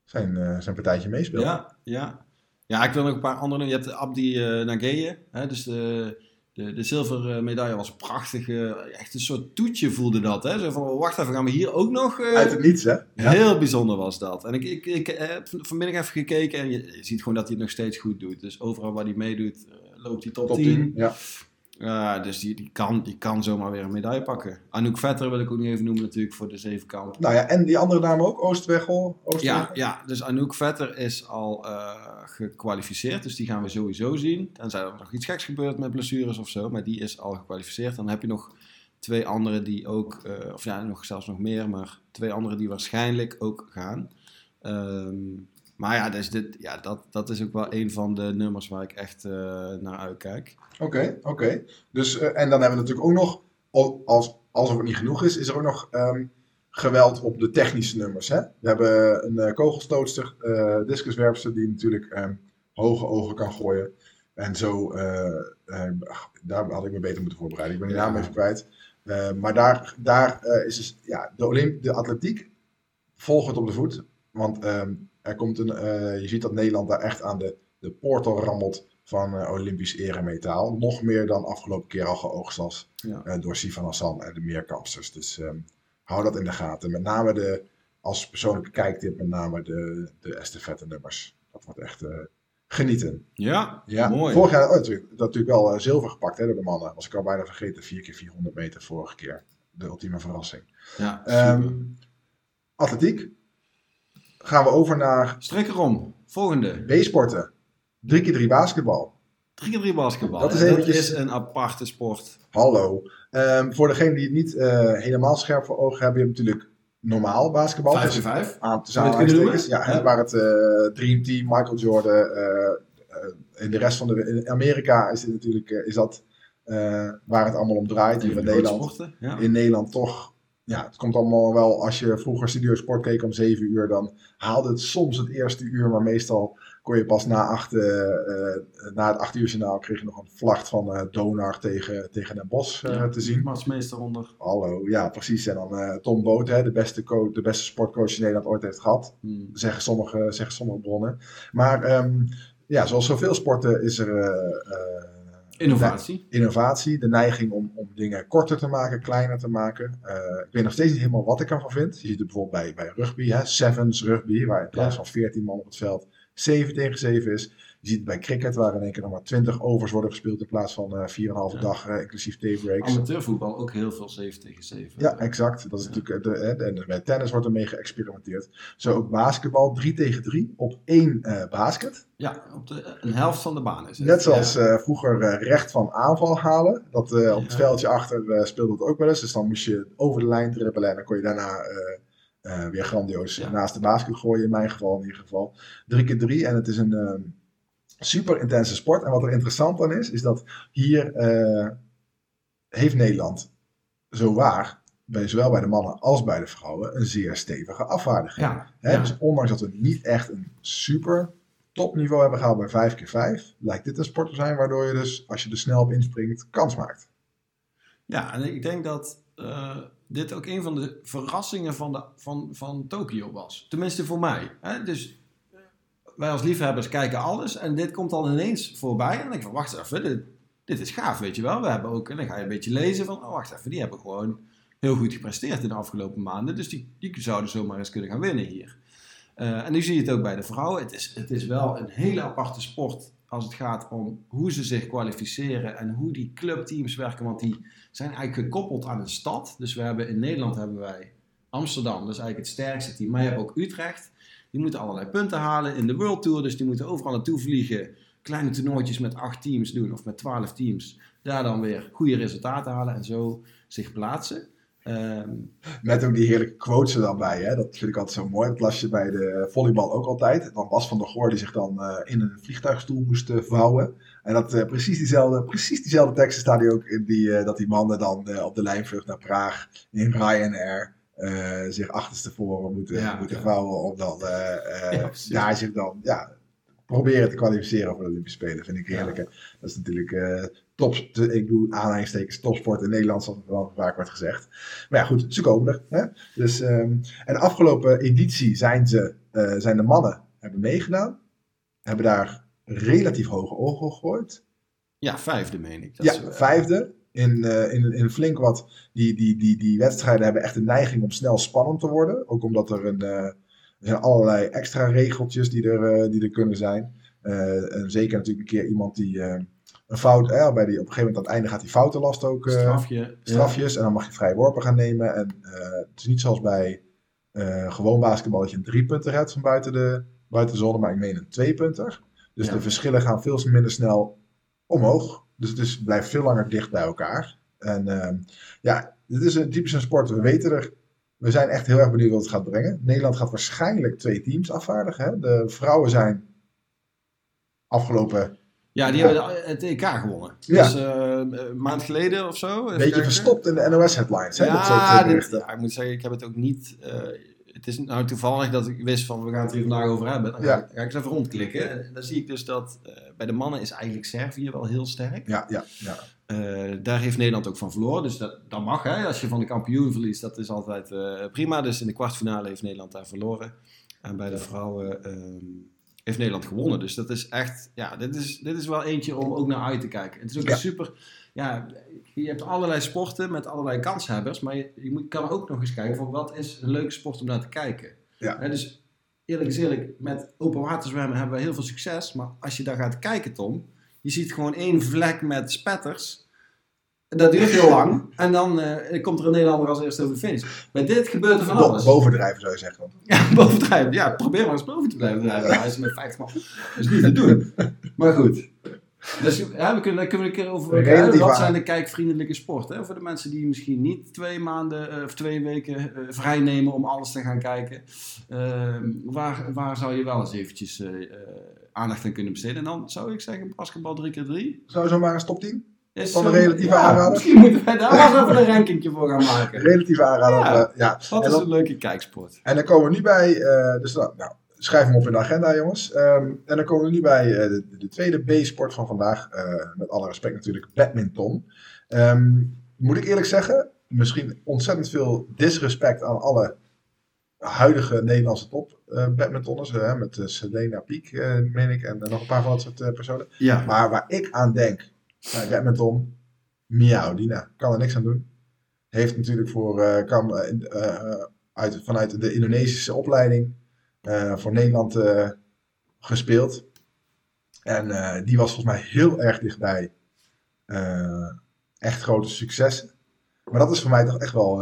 zijn, eh, zijn partijtje meespeelt. Ja, ja. Ja, ik wil nog een paar andere. Je hebt Abdi uh, Nageye. Hè, dus de, de, de zilveren medaille was prachtig. eh, echt een soort toetje voelde dat. Hè? Zo van, oh, wacht even, gaan we hier ook nog... eh, Uit het niets, hè? Ja. Heel bijzonder was dat. En ik, ik, ik heb vanmiddag even gekeken en je, je ziet gewoon dat hij het nog steeds goed doet. Dus overal waar hij meedoet, eh, loopt hij top, Top 10. 10. Ja. Ja, dus die, die, kan, die kan zomaar weer een medaille pakken. Anouk Vetter wil ik ook niet even noemen natuurlijk voor de zevenkamp. Nou ja, en die andere dame ook, Oostweggel. Ja, ja, dus Anouk Vetter is al eh, gekwalificeerd, dus die gaan we sowieso zien. Tenzij er nog iets geks gebeurt met blessures of zo, maar die is al gekwalificeerd. Dan heb je nog twee anderen die ook, eh, of ja, nog, zelfs nog meer, maar twee anderen die waarschijnlijk ook gaan. Ehm, maar ja, dus dit, ja dat, dat is ook wel een van de nummers waar ik echt eh, naar uitkijk. Oké, oké. Dus, eh, en dan hebben we natuurlijk ook nog, al- als, alsof het niet genoeg is, is er ook nog ehm, geweld op de technische nummers. Hè? We hebben een eh, kogelstootster, discuswerpster, die natuurlijk ehm, hoge ogen kan gooien. En zo, eh, eh, ach, daar had ik me beter moeten voorbereiden. Ik ben die naam even kwijt. Maar daar, daar is dus, ja, de, Olymp de atletiek volgt het op de voet. Want ehm, er komt een, eh, je ziet dat Nederland daar echt aan de, de portal rammelt van eh, Olympisch eremetaal. Nog meer dan afgelopen keer al geoogst was Ja. eh, door Sivan Hassan en de meerkampsters. Dus ehm, hou dat in de gaten. Met name de, als persoonlijke kijktip, met name de, de estafette nummers. Dat wordt echt eh, genieten. Ja, Ja, mooi. Vorig jaar oh, natuurlijk, dat natuurlijk wel zilver gepakt hè, door de mannen. Was ik al bijna vergeten. 4 keer 400 meter vorige keer. De ultieme verrassing. Ja, Ehm, super. atletiek. Gaan we over naar Strik erom. Volgende. B-sporten. 3 keer 3 basketbal. 3 keer 3 basketbal. Dat is Ja, eventjes- is een aparte sport. Hallo. Ehm, voor degenen die het niet eh, helemaal scherp voor ogen hebben, heb je natuurlijk normaal basketbal. 5 Dus en 5. aan kunnen aanhalingstekens. Ja, hè, waar het eh, Dream Team, Michael Jordan. eh, eh, in de rest van de. In Amerika is, dit natuurlijk, is dat eh, waar het allemaal om draait. In Nederland. Sporten. Ja. In Nederland toch. Ja, het komt allemaal wel. Als je vroeger Studio Sport keek om 7 uur, dan haalde het soms het eerste uur. Maar meestal kon je pas na, acht, eh, eh, na het 8 uur journaal kreeg je nog een vlacht van eh Donar tegen, tegen Den Bosch eh, Ja, te zien. Matsmeester onder. Hallo, ja precies. En dan Tom Boot, hè, de, beste coach, de beste sportcoach die Nederland ooit heeft gehad. Hmm. Zeggen sommige, zeggen sommige bronnen. Maar ehm, ja, zoals zoveel sporten is er Innovatie. innovatie. De neiging om, om dingen korter te maken, kleiner te maken. Eh, ik weet nog steeds niet helemaal wat ik ervan vind. Je ziet het bijvoorbeeld bij, bij rugby, hè, sevens rugby, waar in plaats van 14 man op het veld 7 tegen 7 is. Je ziet het bij cricket, waar in één keer nog maar 20 overs worden gespeeld in plaats van eh 4,5 Ja. dag, eh, inclusief daybreaks. Amateurvoetbal ook heel veel 7 tegen 7. Ja, exact. Dat is natuurlijk, eh, de, en bij tennis wordt ermee geëxperimenteerd. Zo ook basketbal, 3 tegen 3 op één basket. Ja, op de, een helft van de baan is het. Net zoals Ja. vroeger recht van aanval halen. Dat, op het veldje achter speelde dat ook wel eens. Dus dan moest je over de lijn dribbelen en dan kon je daarna eh, weer grandioos Ja. naast de basket gooien. In mijn geval in ieder geval. 3 keer 3 en het is een ehm, super intense sport. En wat er interessant aan is, is dat hier eh, heeft Nederland zo waar, bij, zowel bij de mannen als bij de vrouwen, een zeer stevige afvaardiging. Ja, Hè, ja. Dus ondanks dat we niet echt een super topniveau hebben gehaald bij 5x5, lijkt dit een sport te zijn waardoor je dus, als je er snel op inspringt, kans maakt. ja, en ik denk dat eh, dit ook een van de verrassingen van, de, van, van Tokio was. Tenminste voor mij. Hè? Dus wij als liefhebbers kijken alles en dit komt dan ineens voorbij. En ik van, wacht even, dit, dit is gaaf, weet je wel. We hebben ook, en dan ga je een beetje lezen van, oh wacht even, die hebben gewoon heel goed gepresteerd in de afgelopen maanden. Dus die, die zouden zomaar eens kunnen gaan winnen hier. Eh, en nu zie je het ook bij de vrouwen. Het is, het is wel een hele aparte sport als het gaat om hoe ze zich kwalificeren en hoe die clubteams werken. Want die zijn eigenlijk gekoppeld aan een stad. Dus we hebben in Nederland hebben wij Amsterdam, dat is eigenlijk het sterkste team. Maar je hebt ook Utrecht. Die moeten allerlei punten halen in de World Tour. Dus die moeten overal naartoe vliegen. Kleine toernooitjes met acht teams doen of met twaalf teams. Daar dan weer goede resultaten halen en zo zich plaatsen. Ehm, Met ook die heerlijke quotes er dan bij. Hè? Dat vind ik altijd zo mooi. Dat las je bij de volleybal ook altijd. Dan was Van der Goor die zich dan eh, in een vliegtuigstoel moest eh, vouwen. En dat eh, precies, diezelfde, precies diezelfde teksten staan die ook in die, dat die mannen dan op de lijnvlucht naar Praag in Ryanair zich achterstevoren moeten, Ja, moeten ja. vouwen. Om dan Ja, daar zich dan ja, proberen te kwalificeren voor de Olympische Spelen. Vind ik heerlijk. hè. Dat is natuurlijk top. Ik doe aanhalingstekens topsport in Nederland, zoals wel vaak wordt gezegd. Maar ja, goed, ze komen er. Hè? Dus, ehm, en de afgelopen editie zijn, ze, eh, zijn de mannen hebben meegedaan. Hebben daar relatief hoge ogen gegooid. ja, vijfde meen ik. Dat ja, is, eh, vijfde. In, eh, in, in flink wat. Die, die, die, die wedstrijden hebben echt een neiging om snel spannend te worden. Ook omdat er een. er zijn allerlei extra regeltjes die er, die er kunnen zijn. En zeker natuurlijk een keer iemand die, een fout, hè, bij die, op een gegeven moment aan het einde gaat die foutenlast ook eh, Strafje. strafjes. En dan mag je vrije worpen gaan nemen. En eh, het is niet zoals bij eh, gewoon basketbal dat je een drie punten redt van buiten de, buiten de zone, maar ik meen een twee punter. Dus Ja. de verschillen gaan veel minder snel omhoog. Dus het is, blijft veel langer dicht bij elkaar. En ehm, ja, dit is een typisch een sport. We weten er. We zijn echt heel erg benieuwd wat het gaat brengen. Nederland gaat waarschijnlijk twee teams afvaardigen. Hè? De vrouwen zijn afgelopen Ja, die hebben de- het EK gewonnen. Ja. Dus eh, een maand geleden of zo. Een beetje kijken. verstopt in de NOS-headlines. Dat eh, dit- ja, ik moet zeggen, ik heb het ook niet. eh, het is nou toevallig dat ik wist van we gaan het hier vandaag over hebben. Dan ga, Ja. ik, ga ik eens even rondklikken. En dan zie ik dus dat eh, bij de mannen is eigenlijk Servië wel heel sterk. Ja, ja, ja. Eh, daar heeft Nederland ook van verloren. Dus dat, dat mag hè. Als je van de kampioen verliest, dat is altijd eh, prima. Dus in de kwartfinale heeft Nederland daar verloren. En bij de vrouwen ehm, heeft Nederland gewonnen. Dus dat is echt, ja, dit is, dit is wel eentje om ook naar uit te kijken. Het is ook Ja. een super, ja, je hebt allerlei sporten met allerlei kanshebbers. Maar je, je moet, kan ook nog eens kijken van wat is een leuke sport om naar te kijken. Ja. Dus eerlijk is eerlijk, met open waterzwemmen hebben we heel veel succes. Maar als je daar gaat kijken, Tom, je ziet gewoon één vlek met spetters. Dat duurt heel lang. En dan eh, komt er een Nederlander als eerste over de finish. Bij dit gebeurt er van Bo- alles. bovendrijven zou je zeggen. dan. Ja, bovendrijven. Ja, probeer maar eens boven te blijven drijven. Ja, is met 50 man. Dat is niet te doen. Maar goed. Dus ja, we kunnen, daar kunnen we een keer over kijken. Wat zijn de kijkvriendelijke sporten? Hè? Voor de mensen die misschien niet twee maanden eh, of twee weken eh, vrij nemen om alles te gaan kijken. Ehm, waar, waar zou je wel eens eventjes aandacht aan kunnen besteden? En dan zou ik zeggen basketbal 3x3. Zou je zo maar een top 10? Is Van de zo- relatieve ja, aanrader? Misschien moeten wij daar wel eens even een rankingje voor gaan maken. Relatieve aanrader. Ja. eh, ja. Wat En is dan- een leuke kijksport? En dan komen we nu bij, eh, dus nou, schrijf hem op in de agenda jongens. Ehm, en dan komen we nu bij eh, de, de tweede B-sport van vandaag. Met alle respect natuurlijk, badminton. Ehm, moet ik eerlijk zeggen, misschien ontzettend veel disrespect aan alle huidige Nederlandse top eh badmintonners. met eh, Selena Piek, meen ik, en nog een paar van dat soort personen. Ja. Maar waar ik aan denk badminton, Miao Dina, kan er niks aan doen. Heeft natuurlijk voor, eh, kan, eh, eh, uit, vanuit de Indonesische opleiding voor Nederland gespeeld. En die was volgens mij heel erg dichtbij echt grote successen. Maar dat is voor mij toch echt wel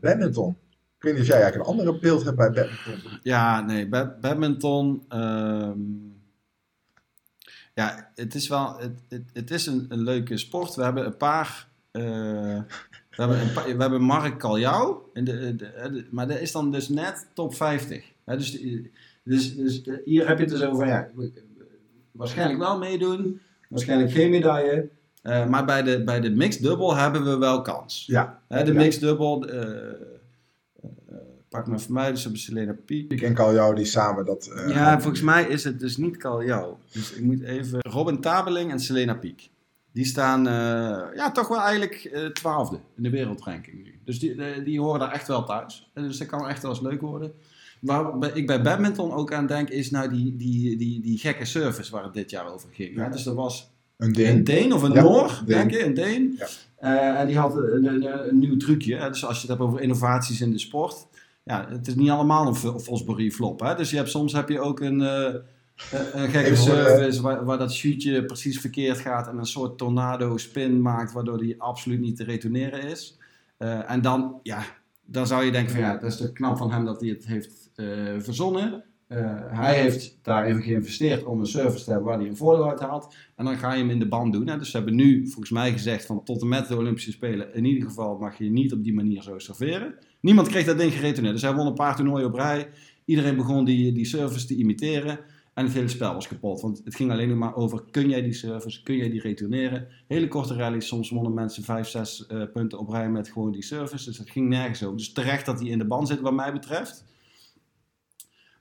badminton. Ik weet niet of jij eigenlijk een andere beeld hebt bij badminton. Ja, nee, ba- badminton. ehm, ja, het is wel. Het, het, het is een, een leuke sport. We hebben een paar. eh, we, hebben een paar we hebben Mark Kaljau. de, de, de- maar dat is dan dus net top 50. Hè, dus, de- dus, dus de- hier heb je het dus over. Ja, waarschijnlijk wel meedoen. Waarschijnlijk geen medaille. Eh, maar bij de, bij de mixed dubbel hebben we wel kans. Ja, Hè, de Ja. mixed dubbel. eh, eh, pak maar voor mij, dus hebben Selena Piek. ik en Kaljau die samen dat... eh, Ja, volgens mij is het dus niet Kaljau. Dus ik moet even... Robin Tabeling en Selena Piek. Die staan eh, ja, toch wel eigenlijk eh, twaalfde in de wereldranking nu. Dus die, die horen daar echt wel thuis. En dus dat kan echt wel eens leuk worden. Waar ik bij badminton ook aan denk, is nou die, die, die, die gekke service waar het dit jaar over ging. Ja. Dus er was Een. Deen of een Ja, Noor, Deen. denk ik, een Deen. Ja. En die had een, een, een nieuw trucje. Hè? Dus als je het hebt over innovaties in de sport. Ja, het is niet allemaal een Fosbury flop. Hè? Dus je hebt, soms heb je ook een, eh, een- gekke de- service waar, waar dat shootje precies verkeerd gaat. En een soort tornado spin maakt waardoor die absoluut niet te retourneren is. Eh, en dan, ja, dan zou je denken van ja, dat is toch knap van hem dat hij het heeft eh, verzonnen. Eh, hij heeft daarin geïnvesteerd om een service te hebben waar hij een voordeel uit haalt. En dan ga je hem in de band doen. Hè. Dus ze hebben nu volgens mij gezegd van tot en met de Olympische Spelen. In ieder geval mag je niet op die manier zo serveren. Niemand kreeg dat ding geretourneerd. Dus hij won een paar toernooien op rij. Iedereen begon die, die service te imiteren. En het hele spel was kapot. Want het ging alleen maar over, kun jij die service, kun jij die retourneren? Hele korte rallies, soms wonnen mensen 5, 6 eh, punten op rij met gewoon die service. Dus dat ging nergens over. Dus terecht dat hij in de band zit wat mij betreft.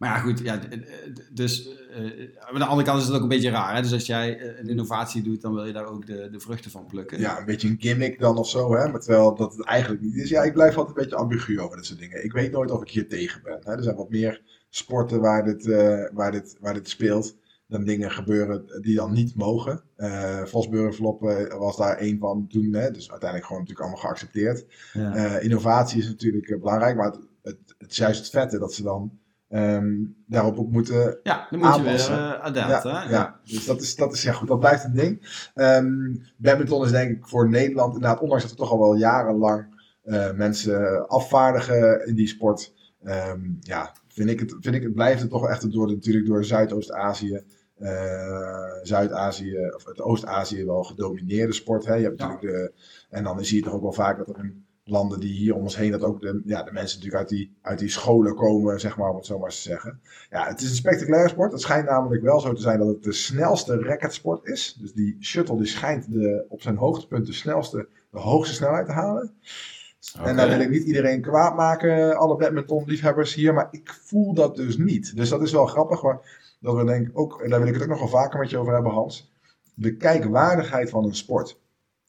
Maar ja, goed. Ja, dus eh, aan de andere kant is het ook een beetje raar. Hè? Dus als jij eh, een innovatie doet, dan wil je daar ook de, de vruchten van plukken. Ja, een beetje een gimmick dan of zo, hè? Maar terwijl dat het eigenlijk niet is. Ja, ik blijf altijd een beetje ambigu over dit soort dingen. Ik weet nooit of ik hier tegen ben. Hè? Er zijn wat meer sporten waar dit, eh, waar dit, waar dit speelt. Dan dingen gebeuren die dan niet mogen. Eh Vosburgerflop was daar één van toen. Hè? Dus uiteindelijk gewoon natuurlijk allemaal geaccepteerd. Ja. Innovatie is natuurlijk belangrijk, maar het, het, het is juist het vette dat ze dan ehm, daarop op moeten Ja, dan moet je weer Aanpassen. uh, adapt, ja, hè? ja, dus dat is, dat is ja goed, dat blijft een ding. Ehm badminton is denk ik voor Nederland, inderdaad, ondanks dat er toch al wel jarenlang eh, mensen afvaardigen in die sport, ehm, ja, vind ik het, vind ik het blijft het toch echt door, natuurlijk door Zuidoost-Azië, eh, Zuid-Azië, of het Oost-Azië wel gedomineerde sport. Hè? Je hebt Ja. natuurlijk de, en dan zie je toch ook wel vaak dat er in landen die hier om ons heen, dat ook de, ja, de mensen natuurlijk uit die, uit die scholen komen, zeg maar, om het zo maar te zeggen. Ja, het is een spectaculaire sport. Het schijnt namelijk wel zo te zijn dat het de snelste racketsport is. Dus die shuttle die schijnt de, op zijn hoogtepunt de snelste, de hoogste snelheid te halen. En daar wil ik niet iedereen kwaad maken, alle badminton-liefhebbers hier, maar ik voel dat dus niet. Dus dat is wel grappig, maar dat we denk ik ook, en daar wil ik het ook nog wel vaker met je over hebben, Hans. De kijkwaardigheid van een sport.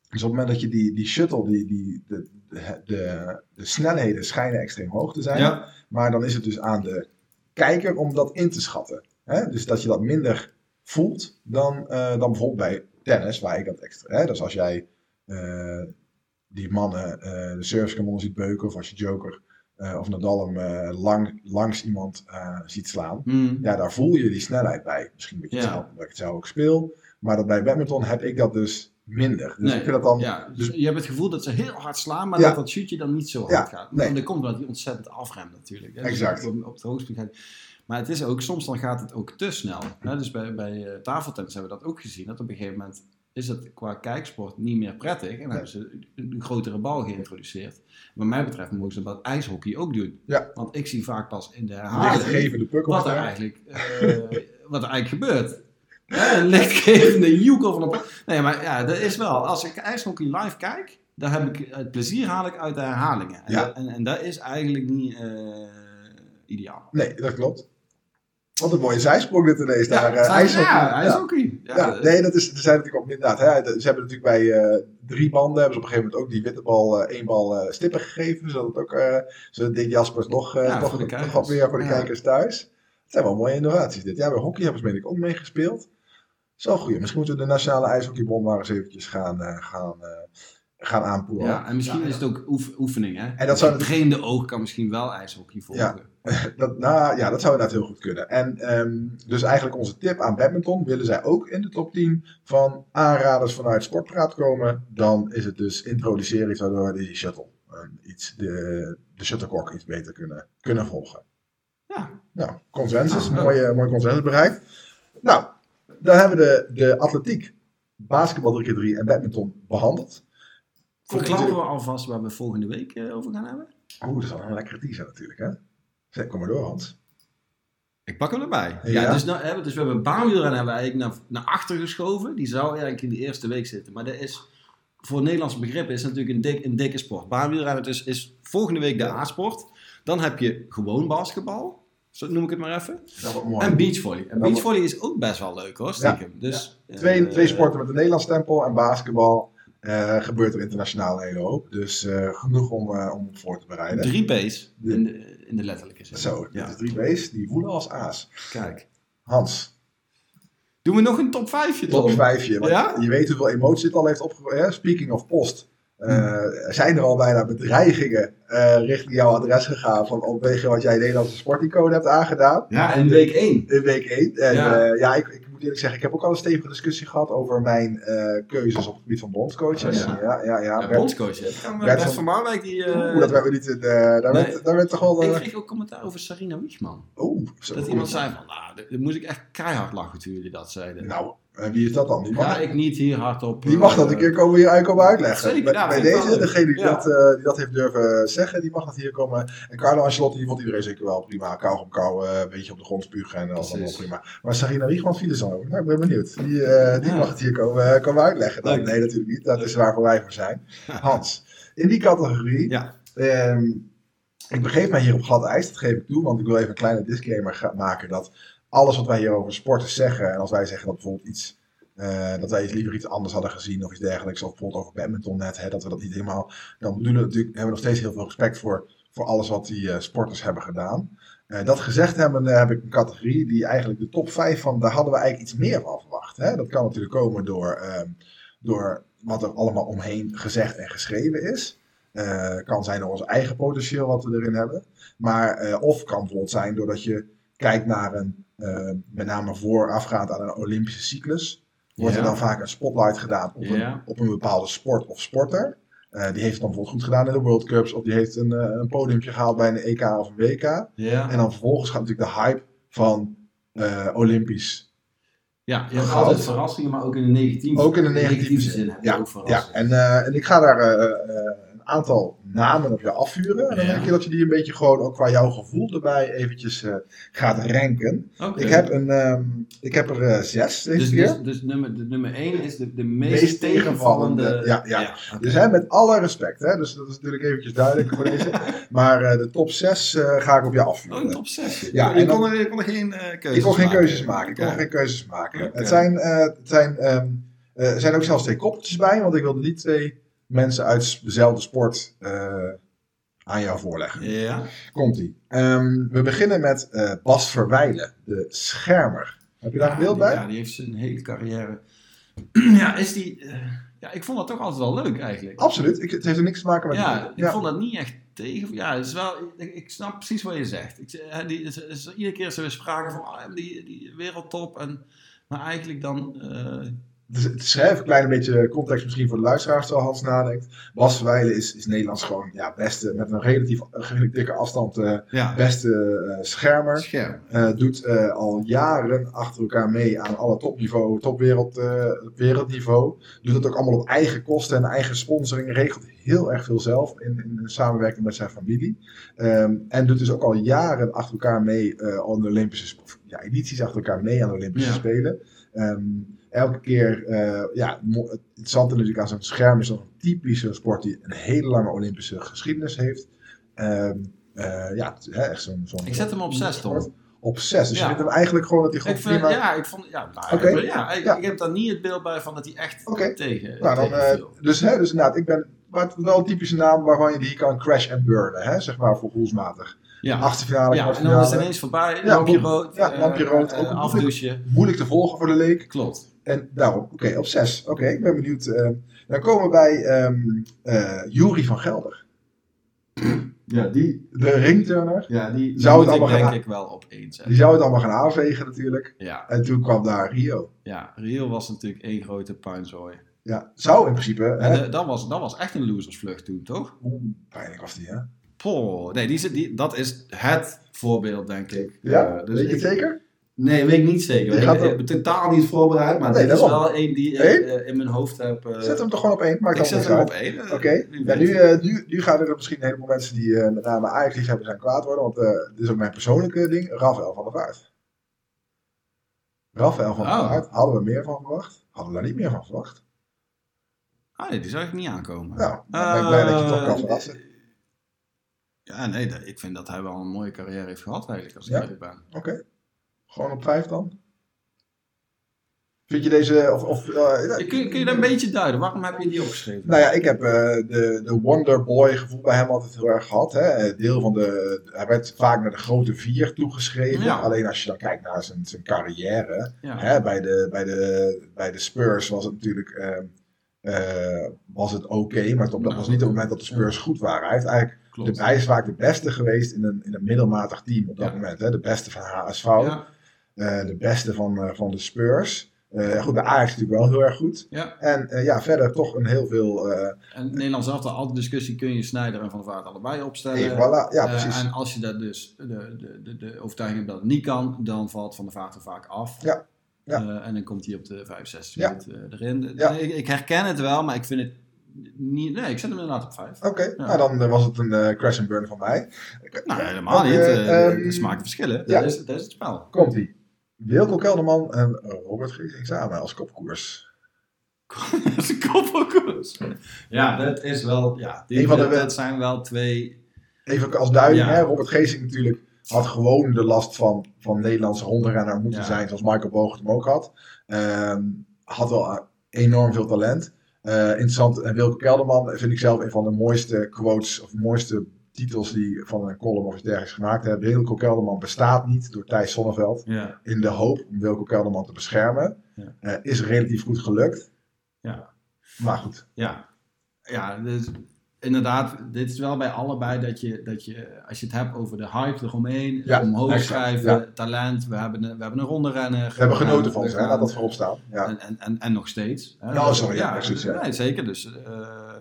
Dus op het moment dat je die, die shuttle, die, die, de, de, de, de snelheden schijnen extreem hoog te zijn. Ja. Maar dan is het dus aan de kijker om dat in te schatten. Hè? Dus dat je dat minder voelt dan, eh, dan bijvoorbeeld bij tennis, waar ik dat extra. Hè? Dus als jij eh, die mannen eh, de servicekanonnen ziet beuken, of als je Joker of Nadal hem lang, langs iemand ziet slaan. Hmm. Ja, daar voel je die snelheid bij. Misschien een beetje Ja. hetzelfde, omdat ik het zelf ook speel. Maar dat bij badminton heb ik dat dus minder. Dus Nee, ik vind dat dan... Ja, dus dus- je hebt het gevoel dat ze heel hard slaan, maar Ja. dat dat shootje dan niet zo hard Ja, gaat. nee. En dat komt omdat hij ontzettend afremt natuurlijk. Hè. Dus Exact. Op, op het hoogste gaat. Maar het is ook, soms dan gaat het ook te snel. Hè. Dus bij, bij eh, tafeltennis hebben we dat ook gezien. Dat op een gegeven moment is het qua kijksport niet meer prettig. En dan hebben ze een grotere bal geïntroduceerd. Wat mij betreft mogen ze dat ijshockey ook doen. Ja. Want ik zie vaak pas in de herhaling wat er eigenlijk, eh, wat er eigenlijk gebeurt. Een lichtgevende joekel van een... Nee, maar ja, dat is wel. Als ik ijshockey live kijk, dan heb ik het plezier haal ik uit de herhalingen. En, Ja. dat, en, en dat is eigenlijk niet eh, ideaal. Nee, dat klopt. Wat een mooie zijsprong dit ineens daar. eh, het zijn- ijshockey. Ja, Ja. ijshockey. Ja, Ja, nee, dat is, er zijn natuurlijk ook inderdaad. Hè, ze hebben natuurlijk bij eh, drie banden hebben ze op een gegeven moment ook die witte bal eh, één bal stippen gegeven. Zodat het ook, zodat Dick Jaspers nog, Ja, toch kijkers. wat meer voor de Ja. kijkers thuis. Zijn wel mooie innovaties dit. Ja, bij hockey hebben ze meen ik ook meegespeeld. Zo goed. Misschien moeten we de Nationale IJshockeybond maar eens eventjes gaan, eh, gaan, eh, gaan aanpoeren. Ja, en misschien is het ook oef- oefening. Hè? En dat zou het trainde oog kan misschien wel ijshockey volgen. Dat, nou, ja, dat zou inderdaad heel goed kunnen. En ehm, dus eigenlijk onze tip aan badminton. Willen zij ook in de top 10 van aanraders vanuit Sportpraat komen. Dan is het dus introduceren iets waardoor we die shuttle, eh, iets, de, de shuttlecock iets beter kunnen, kunnen volgen. Ja. Nou, consensus. Ja. Mooie, mooie consensus bereikt. Nou, dan hebben we de, de atletiek, basketbal 3 keer 3 en badminton behandeld. Verklappen we alvast waar we volgende week eh, over gaan hebben? Oeh, dat is wel een lekkere teaser natuurlijk, hè? Zeg, kom maar door, Hans. Ik pak hem erbij. Ja. Ja, dus, nou, hè, dus we hebben een baanwielrennen hebben we eigenlijk naar, naar achter geschoven. Die zou eigenlijk in de eerste week zitten. Maar dat is, voor Nederlandse begrippen is het natuurlijk een, dik, een dikke sport. Baanwielrennen dus is volgende week de A-sport. Dan heb je gewoon basketbal. Zo noem ik het maar even. Dat wordt mooi. En beachvolley. En beachvolley is ook best wel leuk hoor, stiekem. Dus, Twee, eh, twee sporten met een Nederlands stempel en basketbal. eh, gebeurt er internationaal een hele hoop. Dus eh, genoeg om, eh, om voor te bereiden. Drie P's in de, in de letterlijke zin. Zo, Ja, is drie B's die voelen als A's. kijk. Hans, Doen we nog een top 5 top vijfje. Want Ja? Je weet hoeveel emotie het al heeft opgeroepen. Speaking of post. Eh, zijn er al bijna bedreigingen eh, richting jouw adres gegaan van vanwege wat jij Nederlandse sporticoon hebt aangedaan Ja, en week 1. in week 1. En Ja. ja, ja ik, ik moet eerlijk zeggen, ik heb ook al een stevige discussie gehad over mijn eh, keuzes op het gebied van bondscoaches. Oh, ja. ja, ja, ja. Ja, Bert- bondscoach. hè. Dat kan Bert Bert van- van Marwijk die... eh, Oeh, dat werd we niet in. eh, daar, Nee. werd, daar werd toch wel. Ik eh, kreeg ook commentaar over Sarina Wiegman. Oeh, zo. Dat iemand zei van, nou, dat- dat moest ik echt keihard lachen toen jullie dat zeiden. Nou, en wie is dat dan? Die mag, Ga ik niet hier hardop... die mag dat eh, een keer komen hier komen uitleggen. Zeker, bij ja, bij wel deze, degene die, Ja. dat, eh, die dat heeft durven zeggen, die mag dat hier komen. En Carlo Ancelotti, die vond iedereen zeker wel prima. Kou op kou, eh, een beetje op de grond spugen en alles allemaal prima. Maar Sarina Wiegman viel er zo over. Nou, ik ben benieuwd. Die, die Ja. mag het hier komen, komen uitleggen. Nee, natuurlijk niet. Dat is waarvoor wij voor zijn. Hans, in die categorie Ja. Ehm, ik begeef mij hier op glad ijs, dat geef ik toe, want ik wil even een kleine disclaimer maken dat alles wat wij hier over sporten zeggen, en als wij zeggen dat bijvoorbeeld iets, eh, dat wij liever iets anders hadden gezien of iets dergelijks, of bijvoorbeeld over badminton net, hè, dat we dat niet helemaal, dan doen we natuurlijk, hebben we nog steeds heel veel respect voor, voor alles wat die eh, sporters hebben gedaan. Eh, dat gezegd hebben, heb ik een categorie die eigenlijk de top 5 van, daar hadden we eigenlijk iets meer van verwacht. Hè? Dat kan natuurlijk komen door, ehm, door wat er allemaal omheen gezegd en geschreven is. Kan zijn door ons eigen potentieel wat we erin hebben. Maar, of kan bijvoorbeeld zijn doordat je kijkt naar een, eh, met name voorafgaand aan een Olympische cyclus. Wordt Ja. er dan vaak een spotlight gedaan op, Ja. een, op een bepaalde sport of sporter. Eh, die heeft het dan bijvoorbeeld goed gedaan in de World Cups. Of die heeft een, eh, een podiumpje gehaald bij een EK of een WK. Ja. En dan vervolgens gaat natuurlijk de hype van eh, Olympisch Ja, je hebt Goud. altijd verrassingen, maar ook in de negatieve, Ook in de negatieve zin. zin heb je Ja, ook Ja, en, eh, en ik ga daar eh, eh, aantal namen op je afvuren. En dan Ja. denk je dat je die een beetje gewoon ook qua jouw gevoel erbij eventjes eh, gaat ranken. Ik, heb een, ehm, ik heb er eh, zes deze dus, keer. dus, dus nummer, de nummer 1 is de, de meest, Meest tegenvallende. tegenvallende, ja, ja. Dus hè, met alle respect, hè, dus dat is natuurlijk eventjes duidelijk voor deze. Maar eh, de top 6 ga ik op je afvuren. Oh, een top 6. Ja, en dan- kon er, je kon er geen eh, keuzes ik kon geen maken. keuzes maken. Ik kon geen keuzes maken. Het zijn, eh, het zijn, ehm, eh, er zijn ook zelfs twee koppeltjes bij, want ik wilde niet twee mensen uit dezelfde sport eh, aan jou voorleggen. Ja. Komt-ie. Ehm, we beginnen met eh, Bas Verwijlen, de schermer. Heb je daar een Ja, beeld die- bij? Ja, die heeft zijn hele carrière. ja, is die. eh, ja, ik vond dat toch altijd wel leuk eigenlijk. Absoluut. Ik, het heeft er niks te maken met... Ja, ik vond dat niet echt tegen. Ja, het is wel, ik, ik snap precies wat je zegt. Ik, die, is, is, iedere keer is er weer sprake van ah, die, die wereldtop. En, maar eigenlijk dan. Het het even een klein beetje context misschien voor de luisteraars terwijl Hans nadenkt. Bas Verwijlen is, is Nederlands gewoon ja, beste, met een relatief dikke afstand, ja, beste eh, schermer. scherm. Eh, doet al jaren achter elkaar mee aan alle topniveau, topwereld, wereldniveau. Doet dat ook allemaal op eigen kosten en eigen sponsoring. Regelt heel erg veel zelf in, in samenwerking met zijn familie. Ehm, en doet dus ook al jaren achter elkaar mee aan de Olympische ja, edities achter elkaar mee aan de Olympische Ja. Spelen. Ehm, elke keer, eh, ja, het interessante natuurlijk aan zo'n scherm is dat een typische sport die een hele lange Olympische geschiedenis heeft. Ehm, eh, ja, echt zo'n, Ik zet hem op 6, Tom. op 6. Dus Ja. je vindt hem eigenlijk gewoon dat hij Ik gewoon vind, prima... ja, ik vond. Ja, nou, ik, ja, ik, Ja. ik heb daar niet het beeld bij van dat hij echt tegen. nou, dan, tegen eh, dus, hè, dus inderdaad, ik ben... Maar het wel een typische naam waarvan je die kan crash en burnen, hè, zeg maar, voor gevoelsmatig. ja. Achtste finale, ja, en dan is het ineens voorbij. Ja, lampje rood. Ja, lampje rood. Ook afdouchen. Moeilijk te volgen voor de leek. Klopt. En daarom, oké, op 6. Oké, ik ben benieuwd. eh, dan komen we bij Jury van Gelder. Ja, die, De ringturner. ja, die Zou het ik allemaal denk gaan- ik wel op één zetten. Die zou het allemaal gaan aanvegen natuurlijk. Ja, En toen kwam daar Rio. ja, Rio was natuurlijk één grote puinzooi. Ja, zou in principe... En Hè, dat, was, dat was echt een losersvlucht toen, toch? Oeh, pijnlijk was die, hè? Poh, nee, die, die, dat is het voorbeeld, denk ik. Ja, Eh, dus weet je ik- het zeker? Nee, weet ik niet zeker. Ik heb totaal niet voorbereid, maar Nee, dit is wel één die ik eh, in mijn hoofd heb. eh, Zet hem toch gewoon op één. Maakt ik zet hem op één. Oké, ja, nu, nu, nu gaan er misschien een heleboel mensen die met name Ajax hebben zijn kwaad worden. Want dit is ook mijn persoonlijke ding. Rafael van der Vaart. Rafael van der Oh. Vaart. Hadden we meer van verwacht? Hadden we daar niet meer van verwacht? Ah, nee, die zag ik niet aankomen. Nou, dan ben ik blij dat je toch kan verrassen. Ja, nee, dat- ik vind dat hij wel een mooie carrière heeft gehad eigenlijk, als ik Ja? eerlijk ben. Oké. Gewoon op vijf dan? Vind je deze... Of, of, eh, Kun, je- kun je dat een beetje duiden? Waarom heb je die opgeschreven? Nou ja, ik heb eh, de, de Wonderboy gevoel bij hem altijd heel erg gehad. Hè. Eh, Deel van de, hij werd vaak naar de grote vier toegeschreven. Ja. Alleen als je dan kijkt naar zijn, zijn carrière. ja. Hè, bij, de, bij, de, bij de Spurs was het natuurlijk was het oké. maar dat Nou, was niet op het moment dat de Spurs goed waren. Hij, heeft eigenlijk de, hij is vaak de beste geweest in een, in een middelmatig team op dat moment. Hè. De beste van HSV. Eh, de beste van, eh, van de Spurs. Eh, goed, bij Ajax natuurlijk wel heel erg goed. ja. En ja, verder toch een heel veel... eh, En Nederland zelf, altijd discussie, kun je Snijder en Van Vaart allebei opstellen. Hey, voilà. Ja, precies. en als je dat dus, de, de, de, de overtuiging hebt dat het niet kan, dan valt Van der Vaart er vaak af. Ja, ja. En dan komt hij op de 65 Ja. minuut erin. Ja. Ik, ik herken het wel, maar ik vind het niet... Nee, ik zet hem inderdaad op 5. Oké, nou dan was het een crash and burn van mij. Nou, helemaal niet. Eh ehm, de smaken verschillen. ja. Dat, is, dat is het spel. Komt ie. Wilco Kelderman en Robert Giesing samen als kopkoers. een koppelkoers. Ja, dat is wel... Ja, die, van de- dat zijn wel twee... Even als duiding, Ja. hè, Robert Geesing natuurlijk had gewoon de last van, van Nederlandse hondenrenner moeten Ja. zijn, zoals Michael Boog hem ook had. Ehm, had wel eh, enorm veel talent. Eh, interessant, en Wilco Kelderman vind ik zelf een van de mooiste quotes, of mooiste titels die van een column of iets dergelijks gemaakt hebben. Wilco Kelderman bestaat niet door Thijs Sonneveld. Ja. in de hoop om Wilco Kelderman te beschermen. Ja. Eh, is relatief goed gelukt. Ja. Maar goed. Ja, ja dus inderdaad, dit is wel bij allebei dat je, dat je, als je het hebt over de hype eromheen, Ja, omhoog exact, schrijven, ja. talent, we hebben een, we hebben een ronde renner. We hebben genoten van ze, laat dat voorop staan. Ja. En, en, en, en nog steeds. hè. Ja, sorry, ja, nee, zeker. Dus, eh,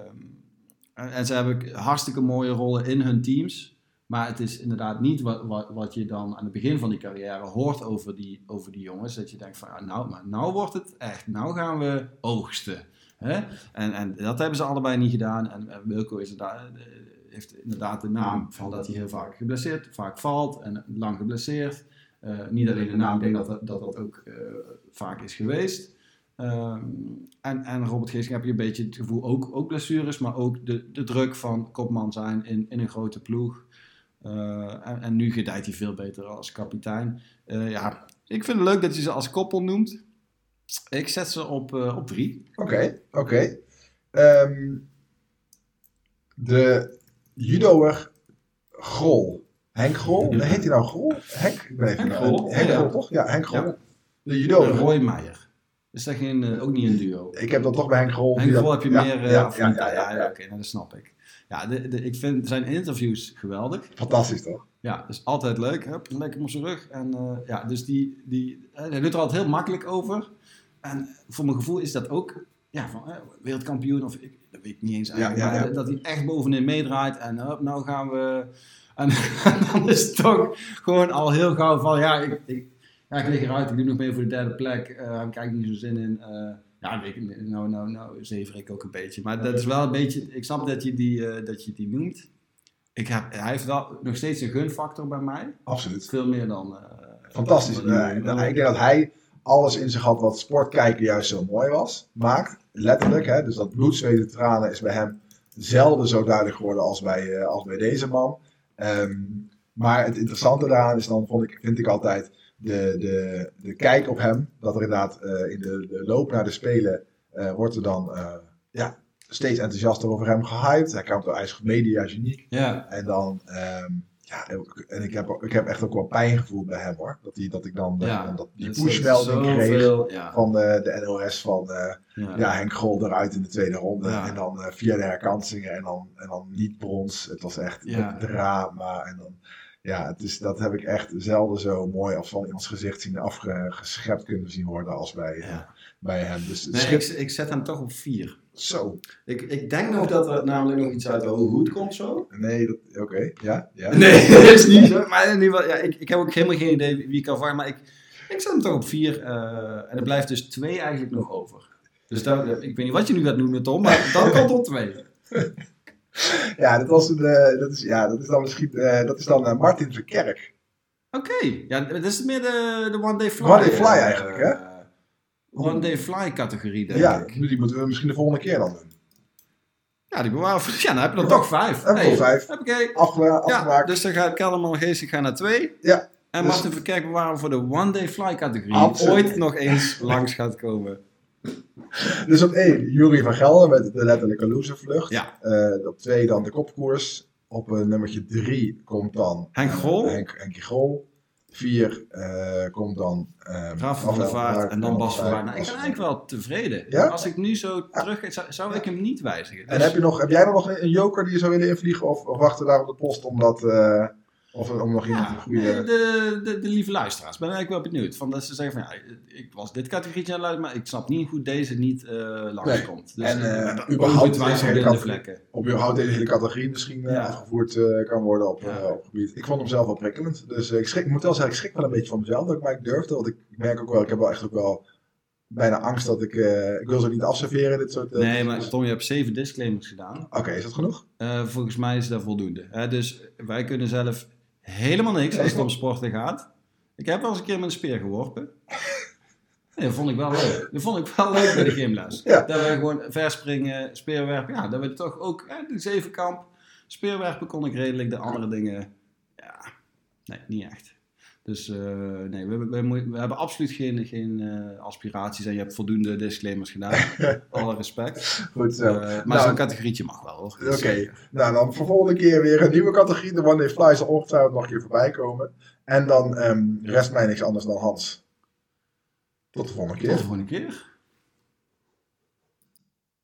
en, ze hebben hartstikke mooie rollen in hun teams. Maar het is inderdaad niet wat, wat, wat je dan aan het begin van die carrière hoort over die, over die jongens. Dat je denkt van, ja, nou, maar nou wordt het echt. Nou gaan we oogsten. Hè? En, en dat hebben ze allebei niet gedaan. En, Wilco is eh, heeft inderdaad de naam van dat hij heel vaak geblesseerd, vaak valt en lang geblesseerd. Eh, niet alleen de naam, ik denk dat dat, dat, dat ook eh, vaak is geweest. Ehm, en, en Robert Geesing heb je een beetje het gevoel, ook, ook blessures, maar ook de, de druk van kopman zijn in, in een grote ploeg. Eh, en, en nu gedijt hij veel beter als kapitein. Eh, ja, ik vind het leuk dat je ze als koppel noemt. Ik zet ze op, eh, op drie. Oké, oké. Ehm, de judoer Grol. Henk Grol? Nee, heet hij nou Grol? Henk? Ik ben even Henk Grol, Henk. Grol, toch? Ja, Henk Grol. Ja. De judoer. Roy Meijer. Is dat geen, eh, ook niet een duo? Ik heb dan toch bij Henk Grol. Henk Grol dat- heb je ja, meer eh ja, ja, ja, Ja, ja. oké, nou, dat snap ik. Ja, de, de, ik vind zijn interviews geweldig. Fantastisch toch? Ja, is altijd leuk. Hup, lekker op zijn rug. En eh, ja, dus die, die, hij doet er altijd heel makkelijk over. En voor mijn gevoel is dat ook ja, van, wereldkampioen of ik, dat weet ik niet eens eigenlijk. Ja, ja, maar ja. dat hij echt bovenin meedraait. En hup, nou gaan we... En, dan is het toch gewoon al heel gauw van ja, ik, ik, ja, ik lig eruit. Ik doe nog mee voor de derde plek. Daar heb ik niet zo zin in. Eh, ja, weet ik, nou, nou, nou zever ik ook een beetje. Maar dat is wel een beetje... Ik snap dat je die, eh, dat je die noemt. Ik heb, hij heeft wel nog steeds een gunfactor bij mij. Absoluut. Veel meer dan... Fantastisch. dan Eh, nou, ik denk dat hij alles in zich had wat sport kijken juist zo mooi was. Maakt. Letterlijk. Hè? Dus dat bloed, zweet en tranen is bij hem zelden zo duidelijk geworden als bij, als bij deze man. Ehm, maar het interessante daaraan is dan, vond ik, vind ik altijd, de, de, de kijk op hem. Dat er inderdaad eh, in de, de loop naar de Spelen eh, wordt er dan eh, ja, steeds enthousiaster over hem gehyped. Hij komt door IJs Media Uniek. Ja, En dan, ehm, ja, en ik heb, ik heb echt ook wel pijn gevoeld bij hem hoor. Dat, die, dat ik dan, ja. dat, die pushmelding kreeg Ja, van de, de NOS van ja. ja, Henk Grol eruit in de tweede ronde. En dan eh vierde herkansingen en dan, en dan niet brons. Het was echt drama. En dan, ja, het is, dat heb ik echt zelden zo mooi als van iemands gezicht zien afgeschept kunnen zien worden als bij, Ja. bij hem. Dus Nee, schip- ik, ik zet hem toch op vier. zo. Ik, ik denk nog dat er namelijk nog iets uit de hoge hoed komt zo. Nee, oké. Ja, ja. Nee, dat is niet zo. Maar in ieder geval, ja, ik, ik heb ook helemaal geen idee wie ik kan vangen. Maar ik, ik zet hem toch op vier. eh, en er blijft dus twee eigenlijk nog over. Dus daar, ik weet niet wat je nu gaat noemen, Tom, maar dan komt er twee. Ja, dat, was een, eh, dat, is, ja, dat is dan misschien eh, dat is dan eh, Martin Verkerk. Oké, ja, dat is meer de, de One Day Fly. One Day Fly eigenlijk, hè? One Day Fly categorie, denk Ja, ik. die moeten we misschien de volgende keer dan doen. Ja, die bewaren voor... Ja, dan heb je er toch vijf. Heb al vijf. Oké. Afge Ja, afgemaakt. dus dan gaat Kellerman Geestig gaan naar twee. Ja, En dus- Martin Verkerk bewaren voor de One Day Fly categorie. Absoluut. Ooit nog eens langs gaat komen. Dus op één, Jury van Gelder met de letterlijke loservlucht. Ja. Eh, op twee dan de kopkoers. Op eh, nummertje drie komt dan Henk eh, Grol. Henk, Henkie Grol. Vier komt dan... eh, Raf van der Vaart en dan Bas van Vaart. Vaart. Nou, ik ben eigenlijk wel tevreden. Ja? Als ik nu zo terug zou, zou ik hem niet wijzigen. En Dus- heb, je nog, heb jij nog een, joker die je zou willen invliegen? Of, of wachten we daar op de post omdat... eh, of om nog iemand ja, goede... nee, de, de, de lieve luisteraars. Ben eigenlijk wel benieuwd. Van dat ze zeggen van ja, ik was dit categorietje aan het luisteren, maar ik snap niet hoe deze niet eh langskomt. Dus En, eh, eh, hebben überhaupt deze hele vlekken. Op überhaupt deze hele categorie misschien eh, Ja. afgevoerd eh, kan worden op, Ja. eh, op gebied. Ik vond hem zelf wel prikkelend. Dus eh, ik, schrik, ik moet wel zeggen, ik schrik wel een beetje van mezelf dat ik maar ik durfde. Want ik merk ook wel, ik heb wel echt ook wel bijna angst dat ik... eh, ik wil ze niet afserveren, dit soort... eh, Nee, maar Tom, je hebt zeven disclaimers gedaan. Oké, is dat genoeg? Eh, volgens mij is dat voldoende. Hè, dus wij kunnen zelf helemaal niks als het om sporten gaat. Ik heb wel eens een keer met een speer geworpen. Nee, dat vond ik wel leuk. Dat vond ik wel leuk bij de gymles. Ja. Dat we gewoon verspringen, speerwerpen. Ja, dat we toch ook, hè, de zevenkamp, speerwerpen kon ik redelijk. De andere dingen, ja, nee, niet echt. Dus eh, nee, we, we, we, we hebben absoluut geen, geen eh, aspiraties en je hebt voldoende disclaimers gedaan. Alle respect. Goed zo. Eh, maar Nou, zo'n categorietje mag wel hoor. Oké, nou dan voor volgende keer weer een nieuwe categorie. De One Day Fly zal ongetwijfeld nog een keer voorbij komen. En dan ehm, rest mij niks anders dan Hans. Tot de volgende Tot de keer. volgende keer.